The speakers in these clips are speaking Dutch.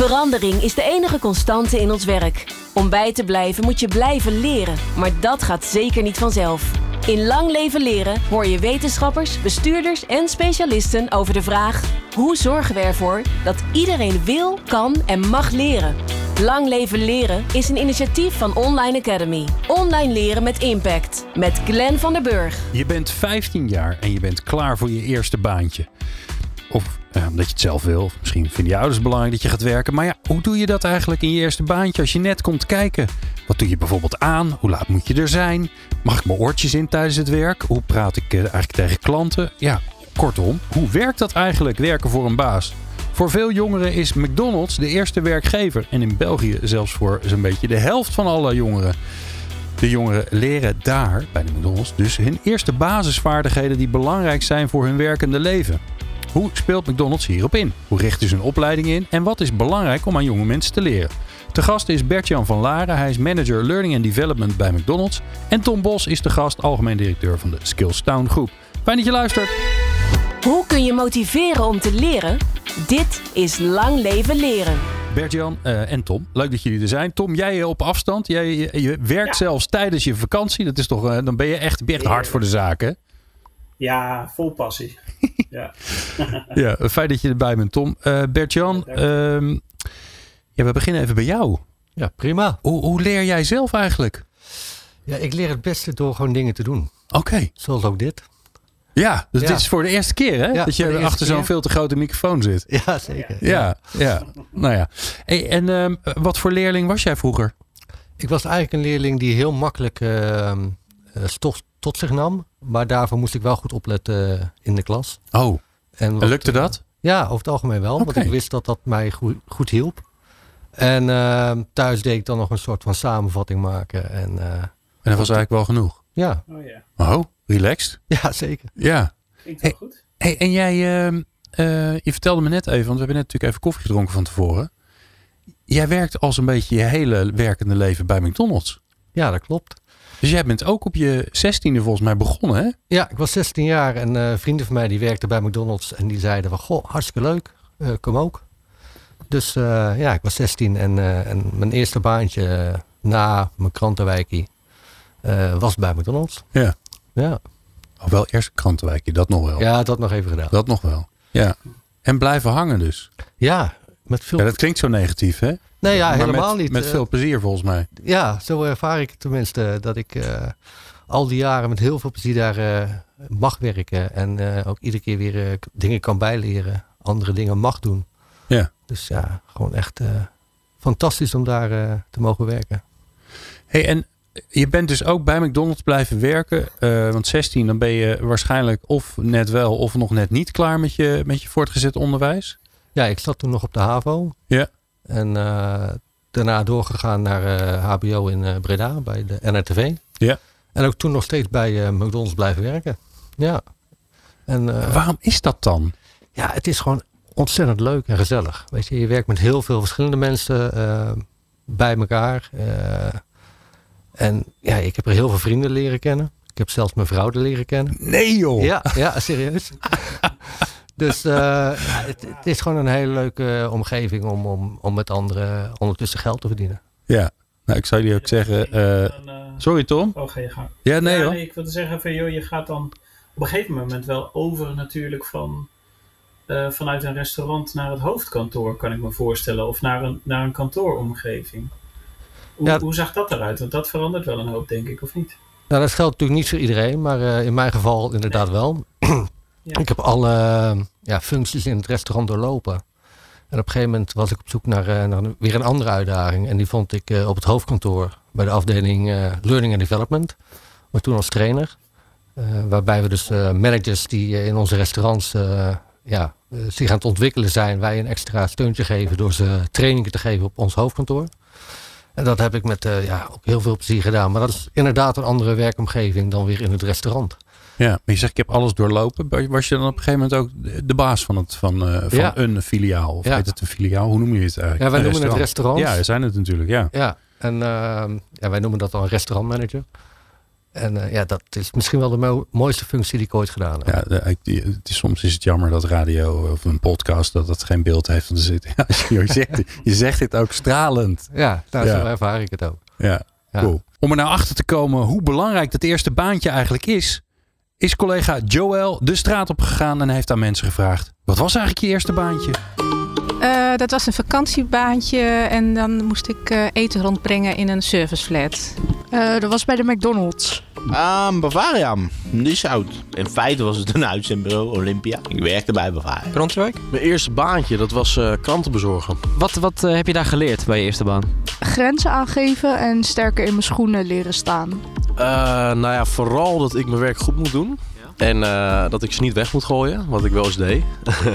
Verandering is de enige constante in ons werk. Om bij te blijven moet je blijven leren, maar dat gaat zeker niet vanzelf. In Lang Leven Leren hoor je wetenschappers, bestuurders en specialisten over de vraag: hoe zorgen we ervoor dat iedereen wil, kan en mag leren? Lang Leven Leren is een initiatief van Online Academy. Online leren met impact. Met Glenn van der Burg. Je bent 15 jaar en je bent klaar voor je eerste baantje. Of omdat je het zelf wil. Misschien vinden je ouders belangrijk dat je gaat werken. Maar ja, hoe doe je dat eigenlijk in je eerste baantje als je net komt kijken? Wat doe je bijvoorbeeld aan? Hoe laat moet je er zijn? Mag ik mijn oortjes in tijdens het werk? Hoe praat ik eh, eigenlijk tegen klanten? Ja, kortom, hoe werkt dat eigenlijk werken voor een baas? Voor veel jongeren is McDonald's de eerste werkgever. En in België zelfs voor zo'n beetje de helft van alle jongeren. De jongeren leren daar, bij de McDonald's, dus hun eerste basisvaardigheden die belangrijk zijn voor hun werkende leven. Hoe speelt McDonald's hierop in? Hoe richten ze hun opleiding in? En wat is belangrijk om aan jonge mensen te leren? De gast is Bert-Jan van Laren. Hij is manager Learning and Development bij McDonald's. En Tom Bos is de gast, algemeen directeur van de Skills Town Groep. Fijn dat je luistert. Hoe kun je motiveren om te leren? Dit is Lang Leven Leren. Bert-Jan eh, en Tom, leuk dat jullie er zijn. Tom, jij op afstand. Jij, je, je werkt zelfs tijdens je vakantie. Dat is toch, eh, dan ben je echt, echt hard voor de zaak, hè? Ja, vol passie. ja. ja, fijn dat je erbij bent, Tom. Uh, Bert-Jan, ehm, ja, we beginnen even bij jou. Ja, prima. Hoe, hoe leer jij zelf eigenlijk? Ja, ik leer het beste door gewoon dingen te doen. Oké. Zoals ook dit. Ja, dus dit is voor de eerste keer hè? Ja, dat je achter zo'n veel te grote microfoon zit. Ja, zeker. Ja, ja. Nou ja. Hey, en ehm, wat voor leerling was jij vroeger? Ik was eigenlijk een leerling die heel makkelijk ehm, eh, stof tot zich nam. Maar daarvoor moest ik wel goed opletten eh, in de klas. Oh, En lukte eh, dat? Ja, over het algemeen wel. Want ik wist dat dat mij goed, goed hielp. En ehm, thuis deed ik dan nog een soort van samenvatting maken. En eh, En dat was eigenlijk wel genoeg. ja, Oh ja, Oh, relaxed. ja, zeker. Ja. klinkt wel Hey. goed. Hey, en jij, ehm, eh, je vertelde me net even, want we hebben net natuurlijk even koffie gedronken van tevoren. Jij werkt als een beetje je hele werkende leven bij McDonald's. Ja, dat klopt. Dus jij bent ook op je zestiende volgens mij begonnen, hè? Ja, ik was 16 jaar en eh, vrienden van mij die werkten bij McDonald's. En die zeiden van, goh, hartstikke leuk. Eh, kom ook. Dus eh, ja, ik was 16 en, en mijn eerste baantje na mijn krantenwijkie was bij McDonald's. Ja. Ja. Oh, wel eerst krantenwijkje, dat nog wel. ja, dat nog even gedaan. Dat nog wel. Ja. En blijven hangen dus. Ja, met veel... Ja, dat klinkt zo negatief, hè? Nee, ja, helemaal met, niet. Met Eh, veel plezier volgens mij. Ja, zo ervaar ik tenminste. Dat ik eh, al die jaren met heel veel plezier daar eh, mag werken. En eh, ook iedere keer weer eh, dingen kan bijleren. Andere dingen mag doen. Ja. Dus ja, gewoon echt eh, fantastisch om daar eh, te mogen werken. Hey, en je bent dus ook bij McDonald's blijven werken. eh, want 16, dan ben je waarschijnlijk of net wel of nog net niet klaar met je, met je voortgezet onderwijs. Ja, ik zat toen nog op de HAVO. Ja. En eh, daarna doorgegaan naar eh, HBO in eh, Breda bij de NRTV. Ja. En ook toen nog steeds bij eh, McDonald's blijven werken. Ja. En, eh, Waarom is dat dan? ja, het is gewoon ontzettend leuk en gezellig. Weet je, je werkt met heel veel verschillende mensen eh, bij elkaar. eh, en ja, ik heb er heel veel vrienden leren kennen. Ik heb zelfs mijn vrouw er leren kennen. Nee joh. Ja, ja, serieus. dus eh, het, het is gewoon een hele leuke omgeving om, om, om met anderen ondertussen geld te verdienen. Ja. Nou, ik zou jullie ook zeggen. eh, eh, sorry Tom. oh, ga je gang. Ja, nee ja, nee, ik wilde zeggen van, joh, je gaat dan op een gegeven moment wel over natuurlijk van, eh, vanuit een restaurant naar het hoofdkantoor, kan ik me voorstellen. Of naar een, naar een kantooromgeving. Hoe, Ja. hoe zag dat eruit? Want dat verandert wel een hoop, denk ik, of niet? Nou, dat geldt natuurlijk niet voor iedereen, maar eh, in mijn geval inderdaad wel. Ik heb alle ja, functies in het restaurant doorlopen. En op een gegeven moment was ik op zoek naar, eh, naar weer een andere uitdaging. En die vond ik eh, op het hoofdkantoor bij de afdeling eh, Learning and Development. Maar toen als trainer. Waarbij we dus managers die in onze restaurants ja, zich aan het ontwikkelen zijn. Wij een extra steuntje geven door ze trainingen te geven op ons hoofdkantoor. En dat heb ik met ja, ook heel veel plezier gedaan. Maar dat is inderdaad een andere werkomgeving dan weer in het restaurant. Ja, maar je zegt ik heb alles doorlopen. Was je dan op een gegeven moment ook de- baas van, het, van, eh, van Ja. een filiaal? Of Ja. heet het een filiaal? Hoe noem je het eigenlijk? Ja, wij noemen het restaurant. Ja, zijn het natuurlijk, ja. Ja, en ehm, ja, wij noemen dat dan een restaurantmanager. En eh, ja, dat is misschien wel de mo- mooiste functie die ik ooit gedaan heb. Ja, de- ik- die- het is, soms is het jammer dat radio of een podcast dat dat geen beeld heeft. Want zit, ja, je, zegt, je zegt dit ook stralend. Ja, nou, Ja. zo ervaar ik het ook. Ja, Ja. cool. Om er nou achter te komen hoe belangrijk dat eerste baantje eigenlijk is, is collega Joël de straat op gegaan en heeft aan mensen gevraagd: wat was eigenlijk je eerste baantje? Eh, dat was een vakantiebaantje en dan moest ik eh, eten rondbrengen in een serviceflat. Eh, dat was bij de McDonald's. Ah, Bavaria. Die is oud. In feite was het een uitzendbureau Olympia. Ik werkte bij Bavaria. Bronswijk? Mijn eerste baantje, dat was eh, kranten bezorgen. Wat, wat heb je daar geleerd bij je eerste baan? Grenzen aangeven en sterker in mijn schoenen leren staan. Eh, nou ja, vooral dat ik mijn werk goed moet doen. En eh, dat ik ze niet weg moet gooien, wat ik wel eens deed.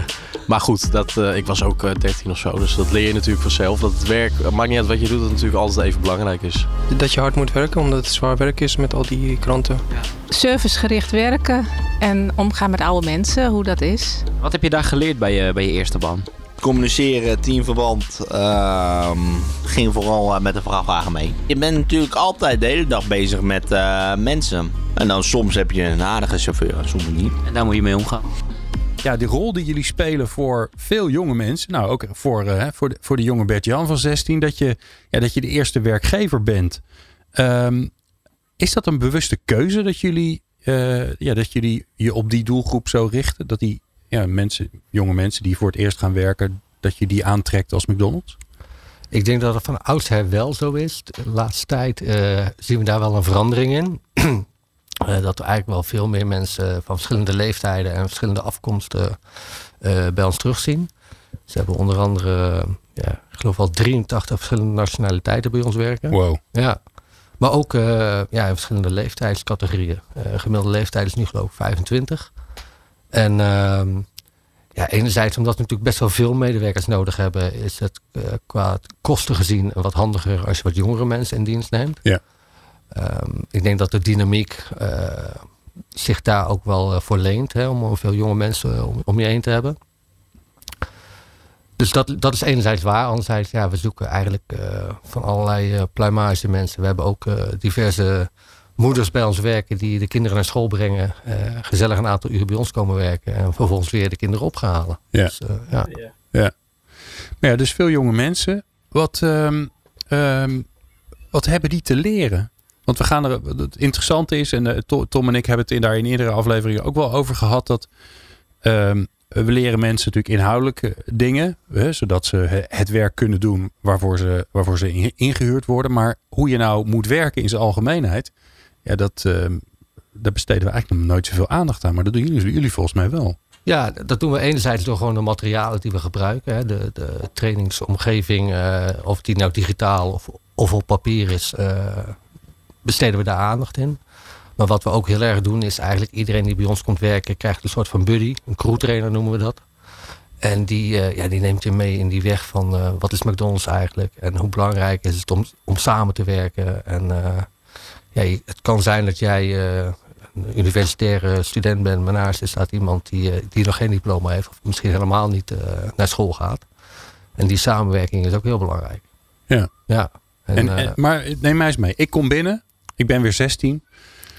maar goed, dat, eh, ik was ook eh, 13 of zo, dus dat leer je natuurlijk vanzelf. Dat het werk, het maakt niet uit wat je doet, dat het natuurlijk altijd even belangrijk is. Dat je hard moet werken omdat het zwaar werk is met al die kranten. Servicegericht werken en omgaan met oude mensen, hoe dat is. Wat heb je daar geleerd bij je, bij je eerste baan? Communiceren, teamverband. ehm, ging vooral eh, met de vrachtwagen mee. Je bent natuurlijk altijd de hele dag bezig met eh, mensen. En dan soms heb je een aardige chauffeur soms niet. En daar moet je mee omgaan. Ja, die rol die jullie spelen voor veel jonge mensen, nou ook voor, eh, hè, voor, de, voor de jonge Bert-Jan van 16, dat je, ja, dat je de eerste werkgever bent. Ehm, is dat een bewuste keuze dat jullie, eh, ja, dat jullie je op die doelgroep zo richten? Dat die ja, mensen, jonge mensen die voor het eerst gaan werken, dat je die aantrekt als McDonald's? Ik denk dat het van oudsher wel zo is. De laatste tijd eh, zien we daar wel een verandering in. Eh, dat er eigenlijk wel veel meer mensen van verschillende leeftijden en verschillende afkomsten eh, bij ons terugzien. Ze hebben onder andere, ja, ik geloof wel 83 verschillende nationaliteiten bij ons werken. Wow. Ja. Maar ook ja, in verschillende leeftijdscategorieën. Gemiddelde leeftijd is nu geloof ik 25. En ehm, ja, enerzijds omdat we natuurlijk best wel veel medewerkers nodig hebben, is het eh, qua kosten gezien wat handiger als je wat jongere mensen in dienst neemt. Ja. Ehm, ik denk dat de dynamiek eh, zich daar ook wel eh, voor leent, hè, om veel jonge mensen om, om je heen te hebben. Dus dat, dat is enerzijds waar. Anderzijds, ja, we zoeken eigenlijk van allerlei pluimage mensen. We hebben ook diverse moeders bij ons werken die de kinderen naar school brengen. eh, gezellig een aantal uren bij ons komen werken. En vervolgens weer de kinderen ophalen. Ja. Dus, eh, ja. Ja. Maar ja, dus veel jonge mensen. Wat, ehm, ehm, wat hebben die te leren? Want we gaan er. Het interessante is, en eh, To- Tom en ik hebben het in, daar in eerdere afleveringen ook wel over gehad. Dat ehm, we leren mensen natuurlijk inhoudelijke dingen. Hè, zodat ze he- het werk kunnen doen waarvoor ze, waarvoor ze in- ingehuurd worden. Maar hoe je nou moet werken in zijn algemeenheid. Ja, dat, ehm, daar besteden we eigenlijk nog nooit zoveel aandacht aan. Maar dat doen jullie, jullie volgens mij wel. Ja, dat doen we enerzijds door gewoon de materialen die we gebruiken. Hè, de, de trainingsomgeving, eh, of die nou digitaal of, of op papier is, eh, besteden we daar aandacht in. Maar wat we ook heel erg doen is eigenlijk iedereen die bij ons komt werken krijgt een soort van buddy. Een crewtrainer noemen we dat. En die, eh, ja, die neemt je mee in die weg van wat is McDonald's eigenlijk? En hoe belangrijk is het om, om samen te werken? En ja, het kan zijn dat jij eh, een universitaire student bent, maar naast je staat iemand die, eh, die nog geen diploma heeft, of misschien helemaal niet eh, naar school gaat. En die samenwerking is ook heel belangrijk. Ja. Ja. En, En, en, maar neem mij eens mee. Ik kom binnen. Ik ben weer 16.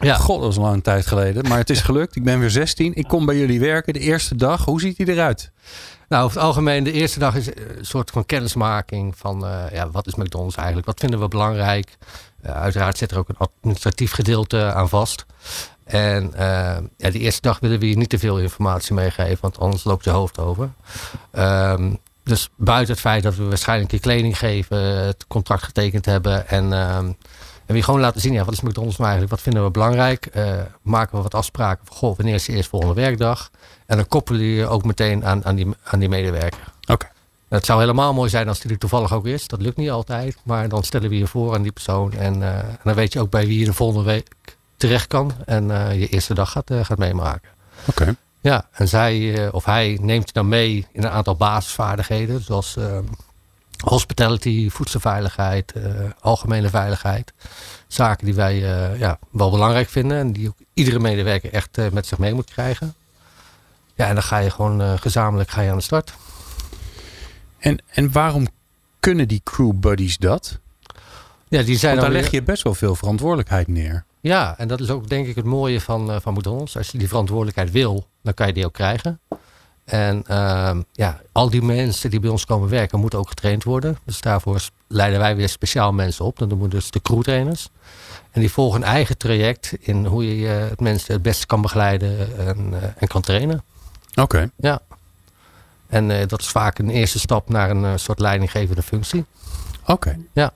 ja. God, dat is een lange tijd geleden. Maar het is gelukt. Ik ben weer 16. Ik kom bij jullie werken. De eerste dag. Hoe ziet die eruit? Nou, over het algemeen, de eerste dag is een soort van kennismaking van ja, wat is McDonald's eigenlijk? Wat vinden we belangrijk? Eh, uiteraard zit er ook een administratief gedeelte aan vast. En eh, ja, die eerste dag willen we je niet te veel informatie meegeven, want anders loopt je hoofd over. Ehm, dus buiten het feit dat we waarschijnlijk je kleding geven, het contract getekend hebben en, ehm, en we gewoon laten zien, ja, wat is McDonald's nou eigenlijk? Wat vinden we belangrijk? Eh, maken we wat afspraken goh, wanneer is de eerstvolgende werkdag? En dan koppelen je je ook meteen aan, aan, die, aan die medewerker. Oké. Het zou helemaal mooi zijn als die er toevallig ook is. Dat lukt niet altijd. Maar dan stellen we je voor aan die persoon. En, eh, en dan weet je ook bij wie je de volgende week terecht kan. En eh, je eerste dag gaat, eh, gaat meemaken. Oké. Ja, en zij of hij neemt je dan mee in een aantal basisvaardigheden. Zoals hospitality, voedselveiligheid, algemene veiligheid. Zaken die wij ja, wel belangrijk vinden. En die ook iedere medewerker echt met zich mee moet krijgen. Ja, en dan ga je gewoon gezamenlijk ga je aan de start. En, en waarom kunnen die crew buddies dat? Ja, die zijn Want daar leg je best wel veel verantwoordelijkheid neer. Ja, en dat is ook denk ik het mooie van, eh, van McDonald's. Als je die verantwoordelijkheid wil, dan kan je die ook krijgen. En ehm, ja, al die mensen die bij ons komen werken, moeten ook getraind worden. Dus daarvoor leiden wij weer speciaal mensen op. Dat noemen we dus de crewtrainers. En die volgen een eigen traject in hoe je eh, het mensen het beste kan begeleiden en, eh, en kan trainen. Oké. Ja. En eh, dat is vaak een eerste stap naar een eh, soort leidinggevende functie. Oké. Ja.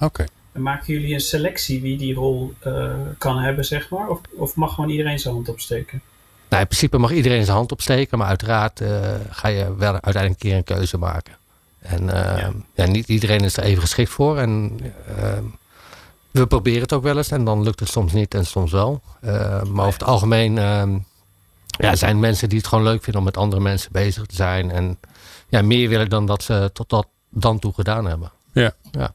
Oké. En maken jullie een selectie wie die rol eh, kan hebben, zeg maar? Of, of mag gewoon iedereen zijn hand opsteken? Nou, in principe mag iedereen zijn hand opsteken, maar uiteraard eh, ga je wel uiteindelijk een keer een keuze maken. En eh, ja. niet iedereen is er even geschikt voor. En eh, we proberen het ook wel eens en dan lukt het soms niet en soms wel. Eh, maar over het algemeen eh, ja, zijn mensen die het gewoon leuk vinden om met andere mensen bezig te zijn. En ja, meer willen dan dat ze tot dat dan toe gedaan hebben. Ja. Ja.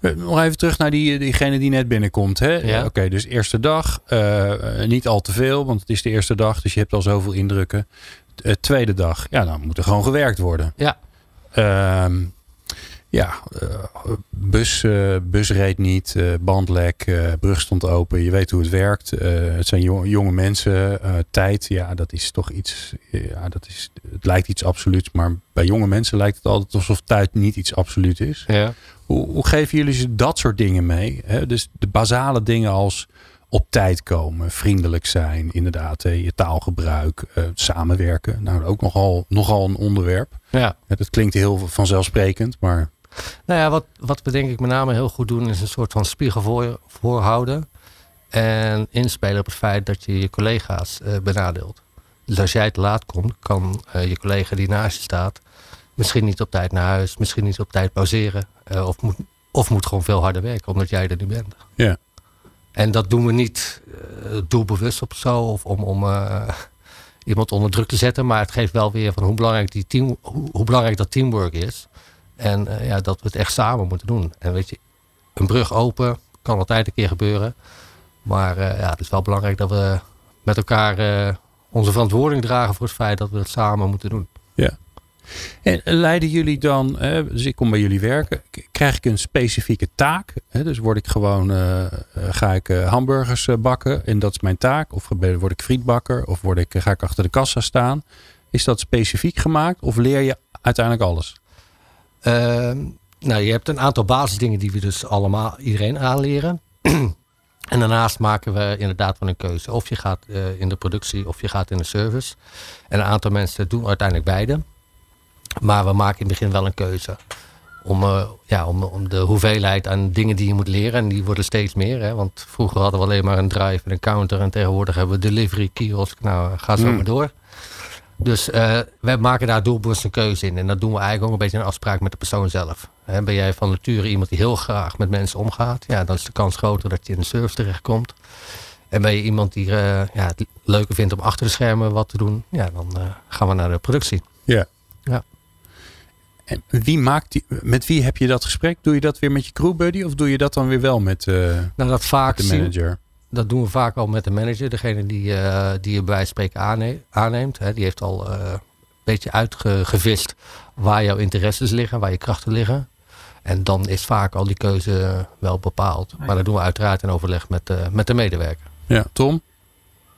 Eh, Nog even terug naar die, diegene die net binnenkomt. Hè? Ja. Oké, dus eerste dag. eh, eh, niet al te veel, want het is de eerste dag. Dus je hebt al zoveel indrukken. Eh, tweede dag. Ja, dan moet er gewoon gewerkt worden. Ja. Ehm, ja, eh, bus, eh, bus reed niet, eh, bandlek, brug stond open. Je weet hoe het werkt. Het zijn jo- jonge mensen. tijd, ja, dat is toch iets. Ja, dat is, het lijkt iets absoluuts, maar bij jonge mensen lijkt het altijd alsof tijd niet iets absoluut is. Ja. Hoe, hoe geven jullie ze dat soort dingen mee? Hè? Dus de basale dingen als op tijd komen, vriendelijk zijn, inderdaad, je taalgebruik, samenwerken. Nou, ook nogal, nogal een onderwerp. Ja. dat klinkt heel vanzelfsprekend, maar Nou ja, wat, wat we denk ik met name heel goed doen is een soort van spiegel voor, voorhouden. En inspelen op het feit dat je je collega's eh, benadeelt. Dus als jij te laat komt, kan eh, je collega die naast je staat misschien niet op tijd naar huis, misschien niet op tijd pauzeren. eh, of, moet, of moet gewoon veel harder werken omdat jij er niet bent. ja. En dat doen we niet doelbewust of zo, of om, om iemand onder druk te zetten. Maar het geeft wel weer van hoe belangrijk, die team, hoe, hoe belangrijk dat teamwork is. En eh, ja, dat we het echt samen moeten doen. En weet je, een brug open kan altijd een keer gebeuren. Maar eh, ja, het is wel belangrijk dat we met elkaar eh, onze verantwoording dragen voor het feit dat we het samen moeten doen. Ja. En leiden jullie dan, dus ik kom bij jullie werken, krijg ik een specifieke taak? Dus word ik gewoon, ga ik hamburgers bakken en dat is mijn taak? Of word ik frietbakker? Of word ik, ga ik achter de kassa staan? Is dat specifiek gemaakt of leer je uiteindelijk alles? Ehm, nou, je hebt een aantal basisdingen die we dus allemaal iedereen aanleren. en daarnaast maken we inderdaad wel een keuze. Of je gaat eh, in de productie of je gaat in de service. En een aantal mensen doen uiteindelijk beide. Maar we maken in het begin wel een keuze. Om, eh, ja, om, om de hoeveelheid aan dingen die je moet leren. En die worden steeds meer. Hè? Want vroeger hadden we alleen maar een drive en een counter. En tegenwoordig hebben we delivery, kiosk. Nou, ga zo Mm. maar door. Dus eh wij maken daar doelbewust een keuze in. En dat doen we eigenlijk ook een beetje in afspraak met de persoon zelf. Hè, ben jij van nature iemand die heel graag met mensen omgaat? Ja, dan is de kans groter dat je in de service terechtkomt. En ben je iemand die eh, ja, het leuker vindt om achter de schermen wat te doen? Ja, dan eh, gaan we naar de productie. Ja. Ja. En wie maakt die, met wie heb je dat gesprek? Doe je dat weer met je crewbuddy of doe je dat dan weer wel met, Nou, dat vaak de zien- manager? Dat doen we vaak al met de manager. Degene die, eh, die je bij wijze van spreken aanneemt. Hè, die heeft al eh, een beetje uitgevist waar jouw interesses liggen, waar je krachten liggen. En dan is vaak al die keuze wel bepaald. Maar dat doen we uiteraard in overleg met, eh, met de medewerker. Ja, Tom?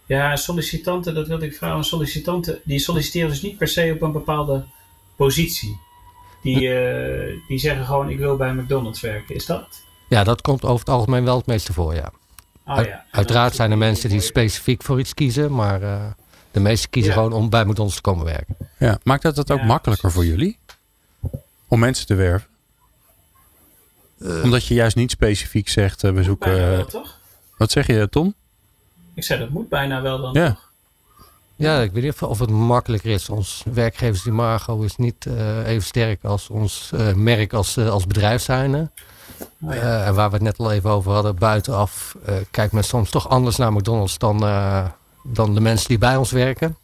Ja, sollicitanten, dat wilde ik vragen. Sollicitanten, die solliciteren dus niet per se op een bepaalde positie. Die, eh, die zeggen gewoon, ik wil bij McDonald's werken. Is dat? Ja, dat komt over het algemeen wel het meeste voor, ja. Oh, ja. Uiteraard zijn er mensen die specifiek voor iets kiezen. Maar eh, de meesten kiezen Ja. gewoon om bij McDonald's te komen werken. Ja, maakt dat het ook Ja, makkelijker voor jullie? Om mensen te werven? Omdat je juist niet specifiek zegt, eh, we zoeken... Bijna eh, wel, toch? wat zeg je, Tom? Ik zei, dat moet bijna wel dan. Ja. toch? Ja, ik weet niet of- het makkelijker is. Ons werkgeversimago is niet eh, even sterk als ons eh, merk als, eh, als bedrijf zijnde. Oh, ja. Eh, en waar we het net al even over hadden, buitenaf eh, kijkt men soms toch anders naar McDonald's dan, eh, dan de mensen die bij ons werken.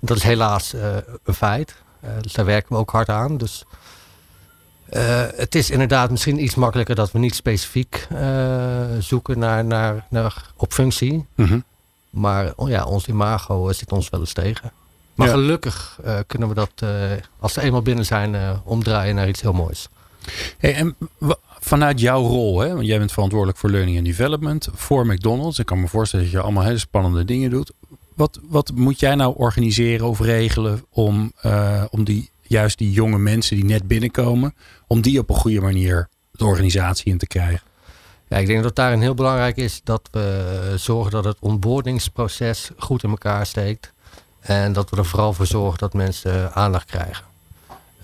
Dat is helaas een feit. Dus daar werken we ook hard aan. Dus het is inderdaad misschien iets makkelijker dat we niet specifiek zoeken naar, naar, naar op functie. Mhm. Maar oh ja, ons imago zit ons wel eens tegen. Maar Ja. gelukkig kunnen we dat, als we eenmaal binnen zijn, omdraaien naar iets heel moois. Hey, en vanuit jouw rol, hè, want jij bent verantwoordelijk voor learning and development voor McDonald's. Ik kan me voorstellen dat je allemaal hele spannende dingen doet. Wat, wat moet jij nou organiseren of regelen om, eh, om die, juist die jonge mensen die net binnenkomen, om die op een goede manier de organisatie in te krijgen? Ja, ik denk dat daarin heel belangrijk is dat we zorgen dat het onboardingsproces goed in elkaar steekt. En dat we er vooral voor zorgen dat mensen aandacht krijgen.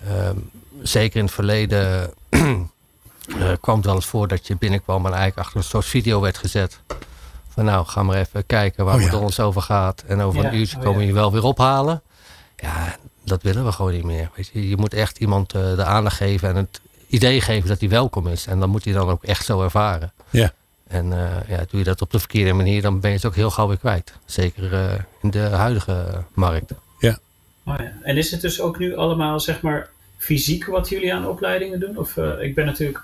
Ehm, zeker in het verleden eh, kwam het wel eens voor dat je binnenkwam en eigenlijk achter een soort video werd gezet. Van nou, ga maar even kijken waar Oh ja. McDonald's over gaat. En over Ja, een uurtje oh komen we ja. je wel weer ophalen. Ja, dat willen we gewoon niet meer. Weet je, je moet echt iemand eh, de aandacht geven en het idee geven dat hij welkom is. En dan moet hij dan ook echt zo ervaren. Ja. En eh, ja, doe je dat op de verkeerde manier, dan ben je het ook heel gauw weer kwijt. Zeker eh, in de huidige markt. Oh ja. En is het dus ook nu allemaal, zeg maar, fysiek wat jullie aan opleidingen doen? Of eh, ik ben natuurlijk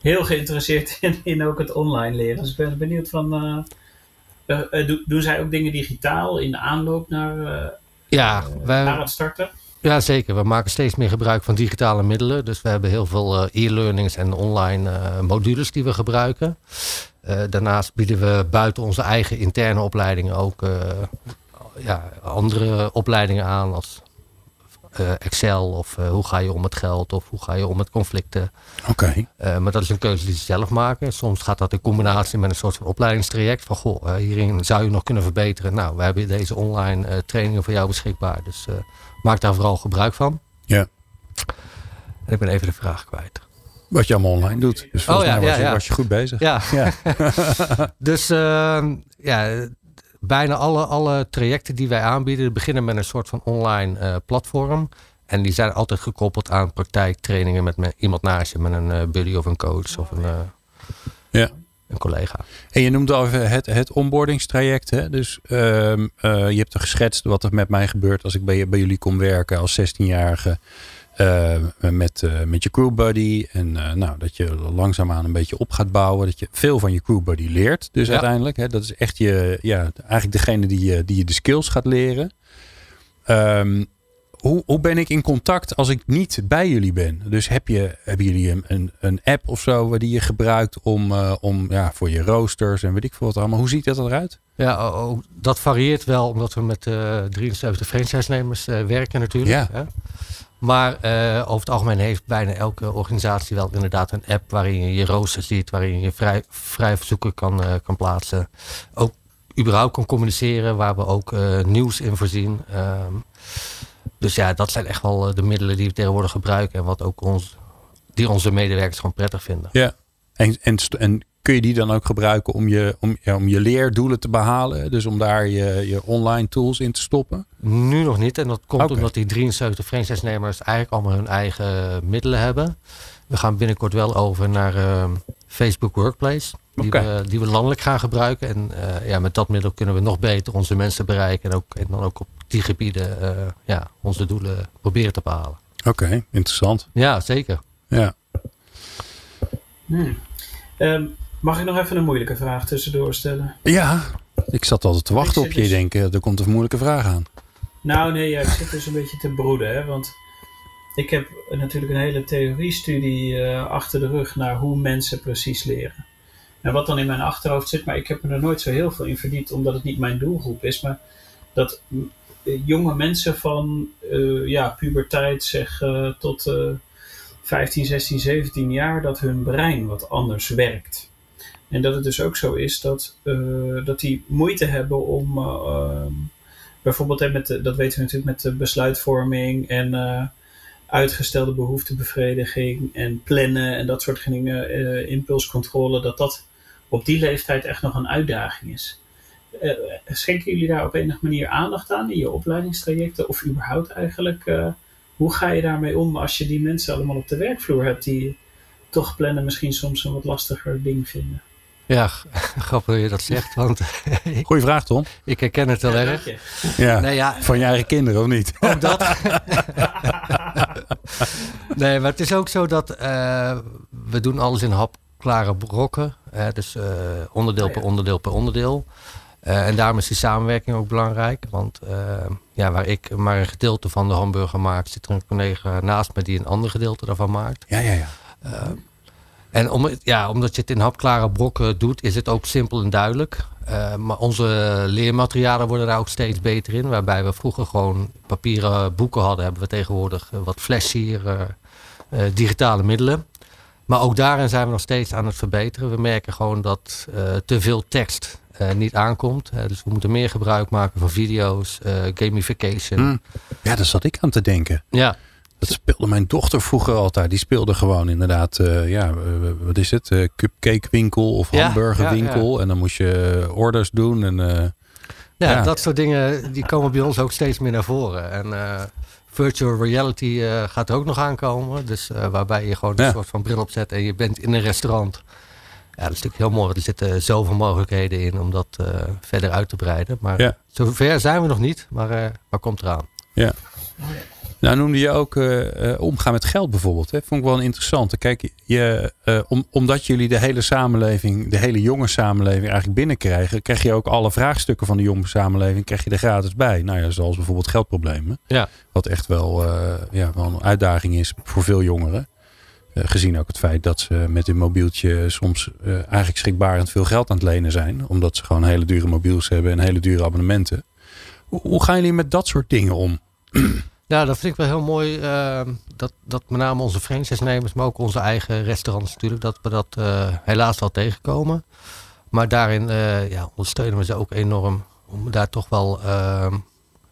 heel geïnteresseerd in, in ook het online leren. Dus ik ben benieuwd van, eh, eh, do- doen zij ook dingen digitaal in de aanloop naar, Ja, wij, naar het starten? Ja, zeker. We maken steeds meer gebruik van digitale middelen. Dus we hebben heel veel e-learnings en online modules die we gebruiken. Daarnaast bieden we buiten onze eigen interne opleidingen ook ja, andere opleidingen aan. Als Excel of eh, hoe ga je om met geld of hoe ga je om met conflicten. Oké. Eh, maar dat is een keuze die ze zelf maken. Soms gaat dat in combinatie met een soort van opleidingstraject. Van goh, eh, hierin zou je nog kunnen verbeteren. Nou, we hebben deze online eh, trainingen voor jou beschikbaar. Dus eh, maak daar vooral gebruik van. Ja. En ik ben even de vraag kwijt. Wat je allemaal online doet. Dus volgens Oh ja, mij was, ja, je, ja. was je goed bezig. Ja. Ja. dus ehm, ja, bijna alle, alle trajecten die wij aanbieden beginnen met een soort van online eh, platform. En die zijn altijd gekoppeld aan praktijktrainingen met me- iemand naast je, met een eh, buddy of een coach of een, eh, Ja. een collega. En je noemde al even het, het onboardingstraject. Hè? Dus ehm, eh, je hebt er geschetst wat er met mij gebeurt als ik bij, bij jullie kom werken als 16-jarige. Eh, met, eh, met je crewbuddy. En eh, nou, dat je langzaamaan een beetje op gaat bouwen. Dat je veel van je crewbuddy leert. Dus Ja. uiteindelijk. Hè, dat is echt je, ja, eigenlijk degene die je, die je de skills gaat leren. Ehm, hoe, hoe ben ik in contact als ik niet bij jullie ben? Dus heb je, hebben jullie een, een, een app of zo waar die je gebruikt om, om ja, voor je roosters en weet ik veel wat allemaal. Hoe ziet dat eruit? Ja, o- o- dat varieert wel omdat we met eh 73 franchise-nemers werken natuurlijk. Ja. Hè? Maar eh, over het algemeen heeft bijna elke organisatie wel inderdaad een app waarin je je rooster ziet, waarin je vrij, verzoeken kan, eh, kan plaatsen. Ook überhaupt kan communiceren, waar we ook eh, nieuws in voorzien. Ehm, dus ja, dat zijn echt wel de middelen die we tegenwoordig gebruiken en wat ook ons, die onze medewerkers gewoon prettig vinden. Ja. En, en, en kun je die dan ook gebruiken om je, om, ja, om je leerdoelen te behalen? Dus om daar je, je online tools in te stoppen? Nu nog niet. En dat komt omdat die 73 franchise-nemers eigenlijk allemaal hun eigen middelen hebben. We gaan binnenkort wel over naar ehm, Facebook Workplace. Die, we, die we landelijk gaan gebruiken. En eh, ja, met dat middel kunnen we nog beter onze mensen bereiken. En, ook, en dan ook op die gebieden eh, ja, onze doelen proberen te behalen. Oké, interessant. Ja, zeker. Ja. Hmm. Ehm, mag ik nog even een moeilijke vraag tussendoor stellen? ja, ik zat altijd te wachten op je. dus- Ik denk, eh, er komt een moeilijke vraag aan. Nou, nee, ja, ik zit dus een beetje te broeden, hè, want ik heb natuurlijk een hele theoriestudie eh, achter de rug naar hoe mensen precies leren. En wat dan in mijn achterhoofd zit, maar ik heb me er nooit zo heel veel in verdiept, omdat het niet mijn doelgroep is, maar dat eh, jonge mensen van eh, ja, puberteit zeg tot eh 15, 16, 17 jaar, dat hun brein wat anders werkt. En dat het dus ook zo is dat, eh, dat die moeite hebben om eh, ehm, bijvoorbeeld met dat weten we natuurlijk met de besluitvorming en eh, uitgestelde behoeftebevrediging en plannen en dat soort dingen, impulscontrole, dat dat op die leeftijd echt nog een uitdaging is. Schenken jullie daar op enige manier aandacht aan in je opleidingstrajecten of überhaupt eigenlijk? hoe ga je daarmee om als je die mensen allemaal op de werkvloer hebt die toch plannen misschien soms een wat lastiger ding vinden? Ja, grappig dat je dat zegt. Want Goeie vraag, Tom. ik herken het Ja, erg. Ja. Nee, ja, Van je eigen kinderen, of niet? Ook dat. nee, maar het is ook zo dat eh, we doen alles in hapklare brokken. Hè, dus eh, onderdeel Oh ja. per onderdeel per onderdeel. Eh, en daarom is die samenwerking ook belangrijk. Want eh, ja, waar ik maar een gedeelte van de hamburger maak, zit er een collega naast me die een ander gedeelte daarvan maakt. Ja, ja, ja. En om, ja, omdat je het in hapklare brokken doet, is het ook simpel en duidelijk. Eh, maar onze leermaterialen worden daar ook steeds beter in. Waarbij we vroeger gewoon papieren boeken hadden, hebben we tegenwoordig eh, wat flashier, eh, eh, digitale middelen. Maar ook daarin zijn we nog steeds aan het verbeteren. We merken gewoon dat te veel tekst niet aankomt. Dus we moeten meer gebruik maken van video's, gamification. Hm. Ja, daar zat ik aan te denken. Ja. Dat speelde mijn dochter vroeger altijd. Die speelde gewoon inderdaad, eh, ja, eh, wat is het? Eh, cupcake winkel of Ja, hamburgerwinkel. ja, En dan moest je orders doen. En, Ja, dat soort dingen die komen bij ons ook steeds meer naar voren. En virtual reality gaat er ook nog aankomen. Dus waarbij je gewoon een soort van bril opzet en je bent in een restaurant. Ja, dat is natuurlijk heel mooi. Er zitten zoveel mogelijkheden in om dat verder uit te breiden. Maar zover zijn we nog niet, maar, maar komt eraan. Ja. Nou noemde je ook eh, eh, omgaan met geld bijvoorbeeld. Hè? Vond ik wel een interessante. Kijk, je, eh, om, omdat jullie de hele samenleving, de hele jonge samenleving eigenlijk binnenkrijgen, krijg je ook alle vraagstukken van de jonge samenleving krijg je er gratis bij. Nou ja, zoals bijvoorbeeld geldproblemen. Ja. Wat echt wel, ja, wel een uitdaging is voor veel jongeren. Gezien ook het feit dat ze met hun mobieltje soms eigenlijk schrikbarend veel geld aan het lenen zijn. Omdat ze gewoon hele dure mobiels hebben en hele dure abonnementen. Hoe, hoe gaan jullie met dat soort dingen om? Ja, dat vind ik wel heel mooi. eh, dat, dat met name onze franchise-nemers, maar ook onze eigen restaurants natuurlijk, dat we dat eh, helaas wel tegenkomen. Maar daarin eh, ja, ondersteunen we ze ook enorm. Om daar toch wel,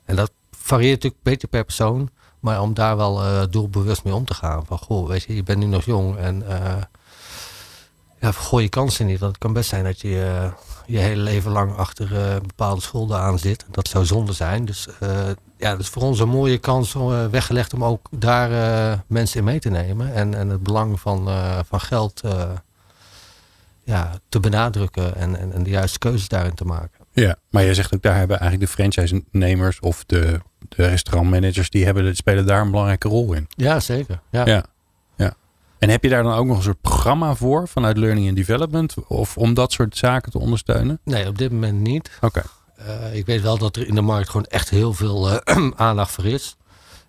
en dat varieert natuurlijk beetje per persoon, maar om daar wel doelbewust mee om te gaan. Van goh, weet je, je bent nu nog jong en ja, vergooi je kansen niet. Want het kan best zijn dat je je hele leven lang achter eh, bepaalde schulden aan zit. Dat zou zonde zijn. Dus eh, ja, dat is voor ons een mooie kans eh, weggelegd om ook daar mensen in mee te nemen. En, en het belang van, van geld ja, te benadrukken en, en, en de juiste keuzes daarin te maken. Ja, maar jij zegt ook daar hebben eigenlijk de franchise-nemers of de, de restaurantmanagers, die hebben, spelen daar een belangrijke rol in. Ja, zeker. Ja. ja. En heb je daar dan ook nog een soort programma voor vanuit Learning and Development? Of om dat soort zaken te ondersteunen? Nee, op dit moment niet. Oké. Eh, ik weet wel dat er in de markt gewoon echt heel veel eh, aandacht voor is.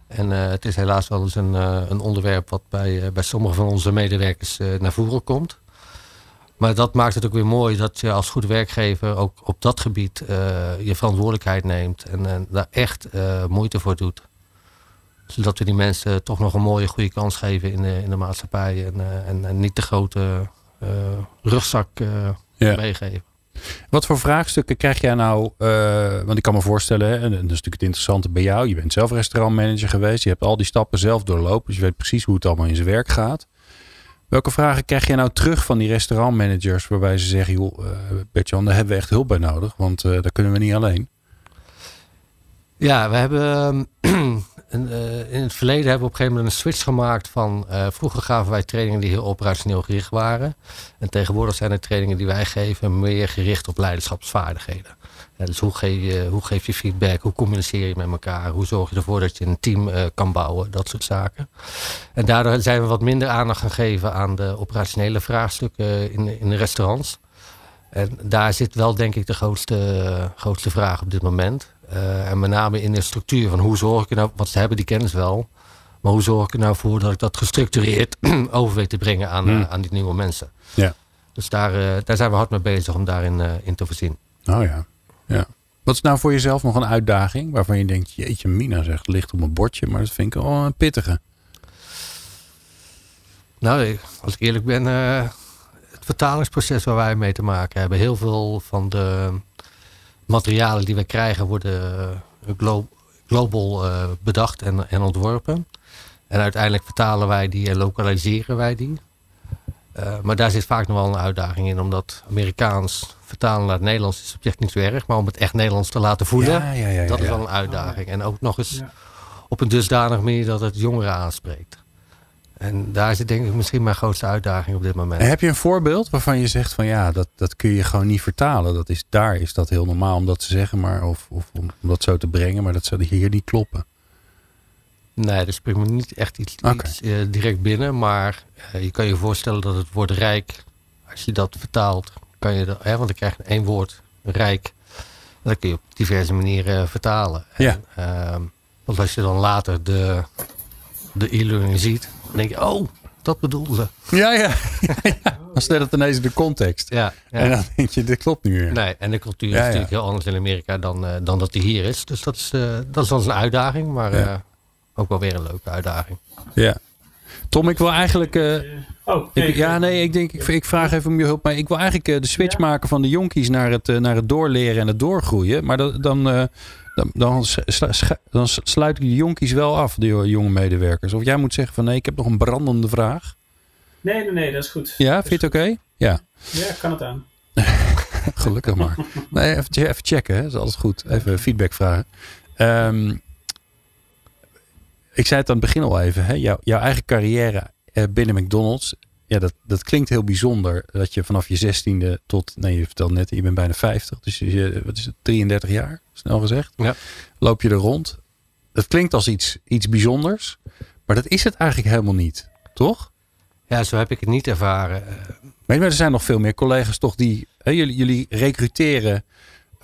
En eh, het is helaas wel eens een, een onderwerp wat bij, bij sommige van onze medewerkers naar voren komt. Maar dat maakt het ook weer mooi dat je als goede werkgever ook op dat gebied je verantwoordelijkheid neemt en, daar echt moeite voor doet. Zodat we die mensen toch nog een mooie, goede kans geven in de, in de maatschappij en, eh, en, en niet de grote eh, rugzak eh, Ja. meegeven. Wat voor vraagstukken krijg jij nou? eh, want ik kan me voorstellen, en dat is natuurlijk het interessante bij jou. Je bent zelf restaurantmanager geweest. Je hebt al die stappen zelf doorlopen. Dus je weet precies hoe het allemaal in zijn werk gaat. Welke vragen krijg jij nou terug van die restaurantmanagers waarbij ze zeggen, joh, uh, Bertjan, daar hebben we echt hulp bij nodig, want uh, daar kunnen we niet alleen. Ja, we hebben um, in, het verleden hebben we op een gegeven moment een switch gemaakt van uh, vroeger gaven wij trainingen die heel operationeel gericht waren. En tegenwoordig zijn de trainingen die wij geven meer gericht op leiderschapsvaardigheden. Dus hoe geef, je, hoe geef je feedback, hoe communiceer je met elkaar, hoe zorg je ervoor dat je een team kan bouwen, dat soort zaken. En daardoor zijn we wat minder aandacht gaan geven aan de operationele vraagstukken in, in de restaurants. En daar zit wel denk ik de grootste, grootste vraag op dit moment. Uh, en met name in de structuur van hoe zorg ik er nou, want ze hebben die kennis wel, maar hoe zorg ik er nou voor dat ik dat gestructureerd over weet te brengen aan, hmm. uh, aan die nieuwe mensen. Ja. Dus daar, uh, daar zijn we hard mee bezig om daarin in te voorzien. Oh ja. ja. Wat is nou voor jezelf nog een uitdaging waarvan je denkt, jeetje mina zegt, ligt op mijn bordje, maar dat vind ik wel een pittige. Nou, als ik eerlijk ben, het vertalingsproces waar wij mee te maken hebben, heel veel van de materialen die we krijgen worden glo global uh, bedacht en, en, ontworpen. En uiteindelijk vertalen wij die en lokaliseren wij die. Uh, maar daar zit vaak nog wel een uitdaging in, omdat Amerikaans vertalen naar het Nederlands is op zich niet zo erg, maar om het echt Nederlands te laten voelen, ja, ja, ja, dat is wel een uitdaging. En ook nog eens op een dusdanige manier dat het jongeren aanspreekt. En daar zit denk ik misschien mijn grootste uitdaging op dit moment. En heb je een voorbeeld waarvan je zegt van ja, dat, dat kun je gewoon niet vertalen. Dat is, daar is dat heel normaal om dat te zeggen, maar, of, of om dat zo te brengen, maar dat zou hier niet kloppen. Nee, er springt me niet echt iets, okay. iets uh, direct binnen. Maar uh, je kan je voorstellen dat het woord rijk, als je dat vertaalt, kan je dat, hè, want dan krijg je één woord, rijk. Dat kun je op diverse manieren vertalen. Ja. En, uh, want als je dan later de, de e-learning ziet, dan denk je, oh, dat bedoelde ze. Ja, ja. Dan staat het ineens in de context. Ja, ja. En dan denk je, dit klopt niet meer. Nee, en de cultuur Ja, is ja. natuurlijk heel anders in Amerika dan, eh, dan dat die hier is. Dus dat is, eh, dat is dan een uitdaging, maar Ja. eh, ook wel weer een leuke uitdaging. Ja. Tom, ik wil eigenlijk... eh, Oh, ik, ja, nee, ik denk, ik, ik vraag even om je hulp. Maar ik wil eigenlijk de switch maken van de jonkies naar het, naar het doorleren en het doorgroeien. Maar dat, dan, eh, dan, dan, slu- slu- dan sluit ik de jonkies wel af, de jonge medewerkers. Of jij moet zeggen van nee, ik heb nog een brandende vraag. Nee, nee, nee, dat is goed. Ja, Dat vind je het oké? Ja. Ja, kan het aan. gelukkig maar. Nee, even, even checken, hè. dat is altijd goed. Even feedback vragen. Ehm, ik zei het aan het begin al even. Hè? Jouw, jouw eigen carrière eh, binnen McDonald's. Ja, dat, dat klinkt heel bijzonder. Dat je vanaf je zestiende tot... Nee, je vertelde net, je bent bijna 50. Dus je, wat is het, 33 jaar, snel gezegd. Ja. Loop je er rond. Dat klinkt als iets, iets bijzonders. Maar dat is het eigenlijk helemaal niet. Toch? Ja, zo heb ik het niet ervaren. Maar er zijn nog veel meer collega's toch die... Hè, jullie, jullie recruteren